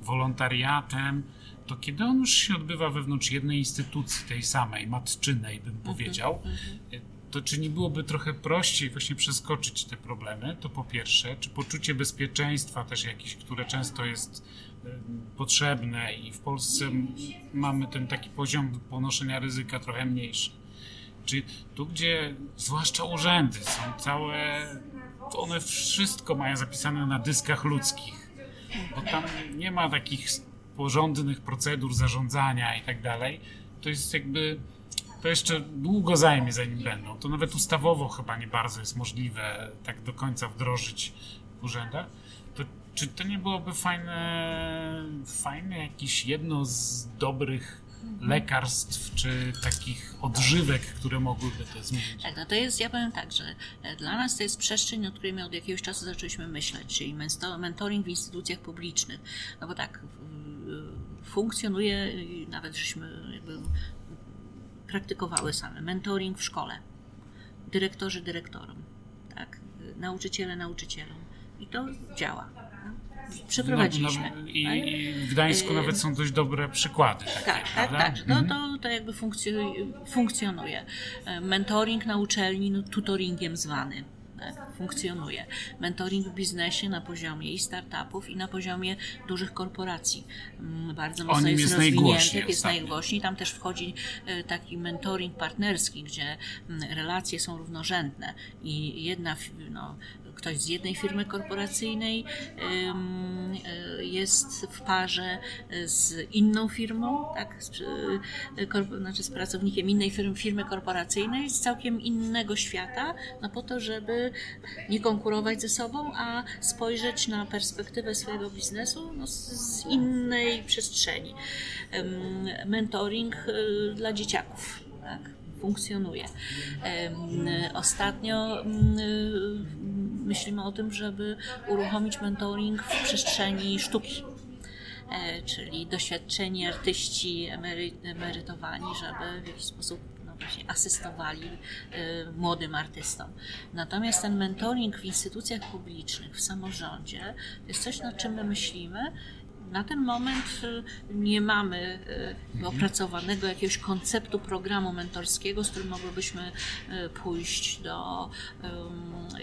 Speaker 2: wolontariatem, to kiedy on już się odbywa wewnątrz jednej instytucji, tej samej, matczynej, bym mhm, powiedział, mhm to czy nie byłoby trochę prościej właśnie przeskoczyć te problemy? To po pierwsze, czy poczucie bezpieczeństwa też jakieś, które często jest potrzebne i w Polsce mamy ten taki poziom ponoszenia ryzyka trochę mniejszy. Czy tu, gdzie zwłaszcza urzędy są całe, one wszystko mają zapisane na dyskach ludzkich, bo tam nie ma takich porządnych procedur zarządzania i tak dalej, to jest jakby to jeszcze długo zajmie, zanim będą. To nawet ustawowo chyba nie bardzo jest możliwe tak do końca wdrożyć w urzędach. To czy to nie byłoby fajne, fajne jakieś jedno z dobrych lekarstw, czy takich odżywek, które mogłyby to zmienić?
Speaker 3: Tak, no to jest, ja powiem tak, że e, dla nas to jest przestrzeń, o której my od jakiegoś czasu zaczęliśmy myśleć, czyli mentoring w instytucjach publicznych. No bo tak, funkcjonuje, nawet żeśmy jakby praktykowały same. Mentoring w szkole, dyrektorzy dyrektorom, tak? nauczyciele nauczycielom. I to działa. przeprowadziliśmy.
Speaker 2: No, no, i, I w Gdańsku nawet są dość dobre przykłady. Takie,
Speaker 3: tak, tak,
Speaker 2: prawda?
Speaker 3: tak. No
Speaker 2: Mhm.
Speaker 3: to, to jakby funkcjo- funkcjonuje. E, Mentoring na uczelni, no, tutoringiem zwany. Funkcjonuje. Mentoring w biznesie na poziomie i startupów, i na poziomie dużych korporacji. Mm, Bardzo mocno jest,
Speaker 2: jest
Speaker 3: rozwinięty, jest
Speaker 2: ostatnio.
Speaker 3: najgłośniej. Tam też wchodzi e, taki mentoring partnerski, gdzie mm, relacje są równorzędne i jedna, no, ktoś z jednej firmy korporacyjnej y, jest w parze z inną firmą, tak, z, korp- znaczy z pracownikiem innej firmy, firmy korporacyjnej z całkiem innego świata, no po to, żeby nie konkurować ze sobą, a spojrzeć na perspektywę swojego biznesu no, z, innej przestrzeni. Mentoring y, dla dzieciaków. Tak funkcjonuje. Ostatnio mm, y, myślimy o tym, żeby uruchomić mentoring w przestrzeni sztuki. E, Czyli doświadczeni artyści emery, emerytowani, żeby w jakiś sposób no właśnie asystowali e, młodym artystom. Natomiast ten mentoring w instytucjach publicznych, w samorządzie, to jest coś, nad czym my myślimy. Na ten moment y, nie mamy y, opracowanego jakiegoś konceptu programu mentorskiego, z którym mogłybyśmy y, pójść do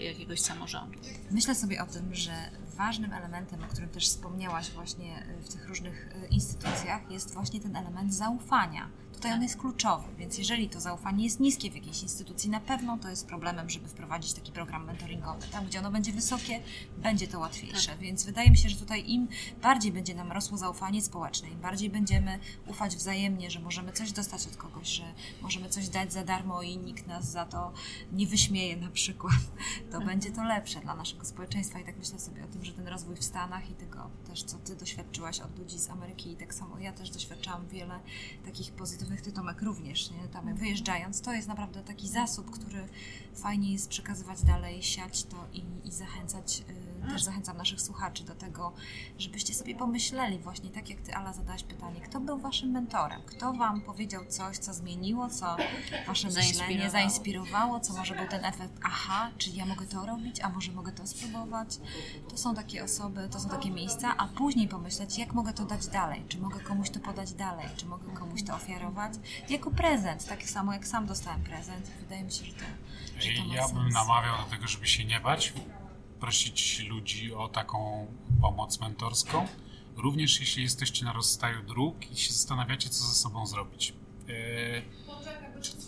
Speaker 3: jakiegoś samorządu.
Speaker 1: Myślę sobie o tym, że ważnym elementem, o którym też wspomniałaś właśnie w tych różnych instytucjach, jest właśnie ten element zaufania. Tutaj on jest kluczowy, więc jeżeli to zaufanie jest niskie w jakiejś instytucji, na pewno to jest problemem, żeby wprowadzić taki program mentoringowy. Tam, gdzie ono będzie wysokie, będzie to łatwiejsze. Więc wydaje mi się, że tutaj im bardziej będzie nam rosło zaufanie społeczne, im bardziej będziemy ufać wzajemnie, że możemy coś dostać od kogoś, że możemy coś dać za darmo i nikt nas za to nie wyśmieje na przykład, to będzie to lepsze dla naszego społeczeństwa. I tak myślę sobie o tym, że ten rozwój w Stanach i tego też, co Ty doświadczyłaś od ludzi z Ameryki i tak samo ja też doświadczałam wiele takich pozytywnych, Ty Tomek również, nie? Tam wyjeżdżając, to jest naprawdę taki zasób, który fajnie jest przekazywać dalej, siać to i, i zachęcać, y, też zachęcam naszych słuchaczy do tego, żebyście sobie pomyśleli właśnie, tak jak Ty Ala zadałaś pytanie, kto był Waszym mentorem? Kto Wam powiedział coś, co zmieniło, co Wasze myślenie
Speaker 3: Zainspirowało.
Speaker 1: zainspirowało, co może był ten efekt, aha, czy ja mogę to robić, a może mogę to spróbować? To są takie osoby, to są takie miejsca, a później pomyśleć, jak mogę to dać dalej, czy mogę komuś to podać dalej, czy mogę komuś to ofiarować jako prezent, tak samo jak sam dostałem prezent. Wydaje mi się, że to, że to ma
Speaker 2: Ja bym namawiał do tego, żeby się nie bać, prosić ludzi o taką pomoc mentorską. Również jeśli jesteście na rozstaju dróg i się zastanawiacie, co ze sobą zrobić. E,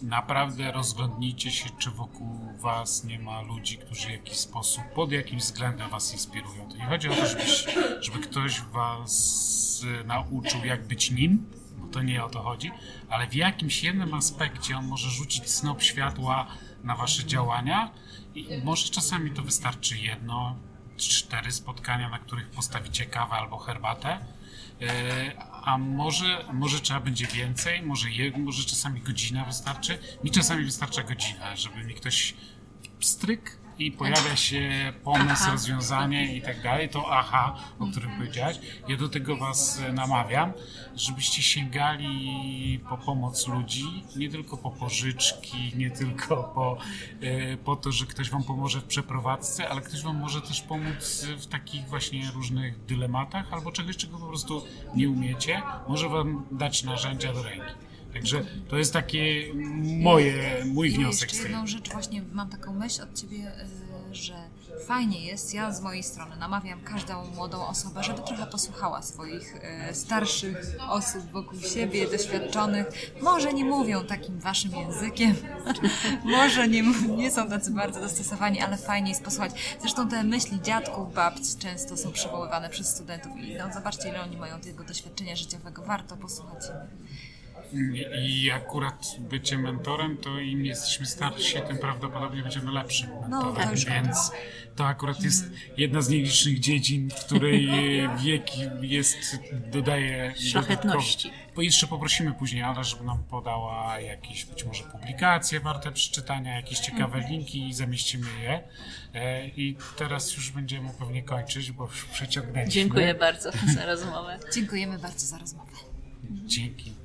Speaker 2: Naprawdę rozglądnijcie się, czy wokół Was nie ma ludzi, którzy w jakiś sposób, pod jakimś względem Was inspirują. To nie chodzi o to, żebyś, żeby ktoś Was nauczył, jak być nim, bo to nie o to chodzi, ale w jakimś jednym aspekcie on może rzucić snop światła na Wasze działania i może czasami to wystarczy jedno, cztery spotkania, na których postawicie kawę albo herbatę, E, a może, może trzeba będzie więcej, może, może czasami godzina wystarczy. Mi czasami wystarcza godzina, żeby mi ktoś stryk i pojawia się pomysł,
Speaker 3: Aha.
Speaker 2: rozwiązanie i tak dalej, to aha, o którym powiedziałaś. Ja do tego Was e, namawiam, żebyście sięgali po pomoc ludzi, nie tylko po pożyczki, nie tylko po, e, po to, że ktoś Wam pomoże w przeprowadzce, ale ktoś Wam może też pomóc w takich właśnie różnych dylematach albo czegoś, czego po prostu nie umiecie, może Wam dać narzędzia do ręki. Także to jest takie moje, mój
Speaker 1: Ja
Speaker 2: wniosek
Speaker 1: jeszcze jedną rzecz, właśnie mam taką myśl od Ciebie, y, że fajnie jest, ja z mojej strony namawiam każdą młodą osobę, żeby trochę posłuchała swoich y, starszych osób wokół siebie, doświadczonych. Może nie mówią takim Waszym językiem, *laughs* może nie, nie są tacy bardzo dostosowani, ale fajnie jest posłuchać. Zresztą te myśli dziadków, babci często są przywoływane przez studentów i no, zobaczcie, ile oni mają tego doświadczenia życiowego. Warto posłuchać.
Speaker 2: I akurat bycie mentorem, to im jesteśmy starsi, tym prawdopodobnie będziemy lepszym mentorem.
Speaker 1: to już
Speaker 2: Więc to akurat jest jedna z nielicznych dziedzin, w której *laughs* wiek jest, dodaje
Speaker 3: Szlachetności.
Speaker 2: Bo jeszcze poprosimy później Ala, żeby nam podała jakieś być może publikacje warte przeczytania, jakieś ciekawe linki i zamieścimy je. E, I teraz już będziemy pewnie kończyć, bo już przeciągnęliśmy.
Speaker 3: Dziękuję bardzo za rozmowę.
Speaker 1: Dziękujemy bardzo za rozmowę.
Speaker 2: Dzięki.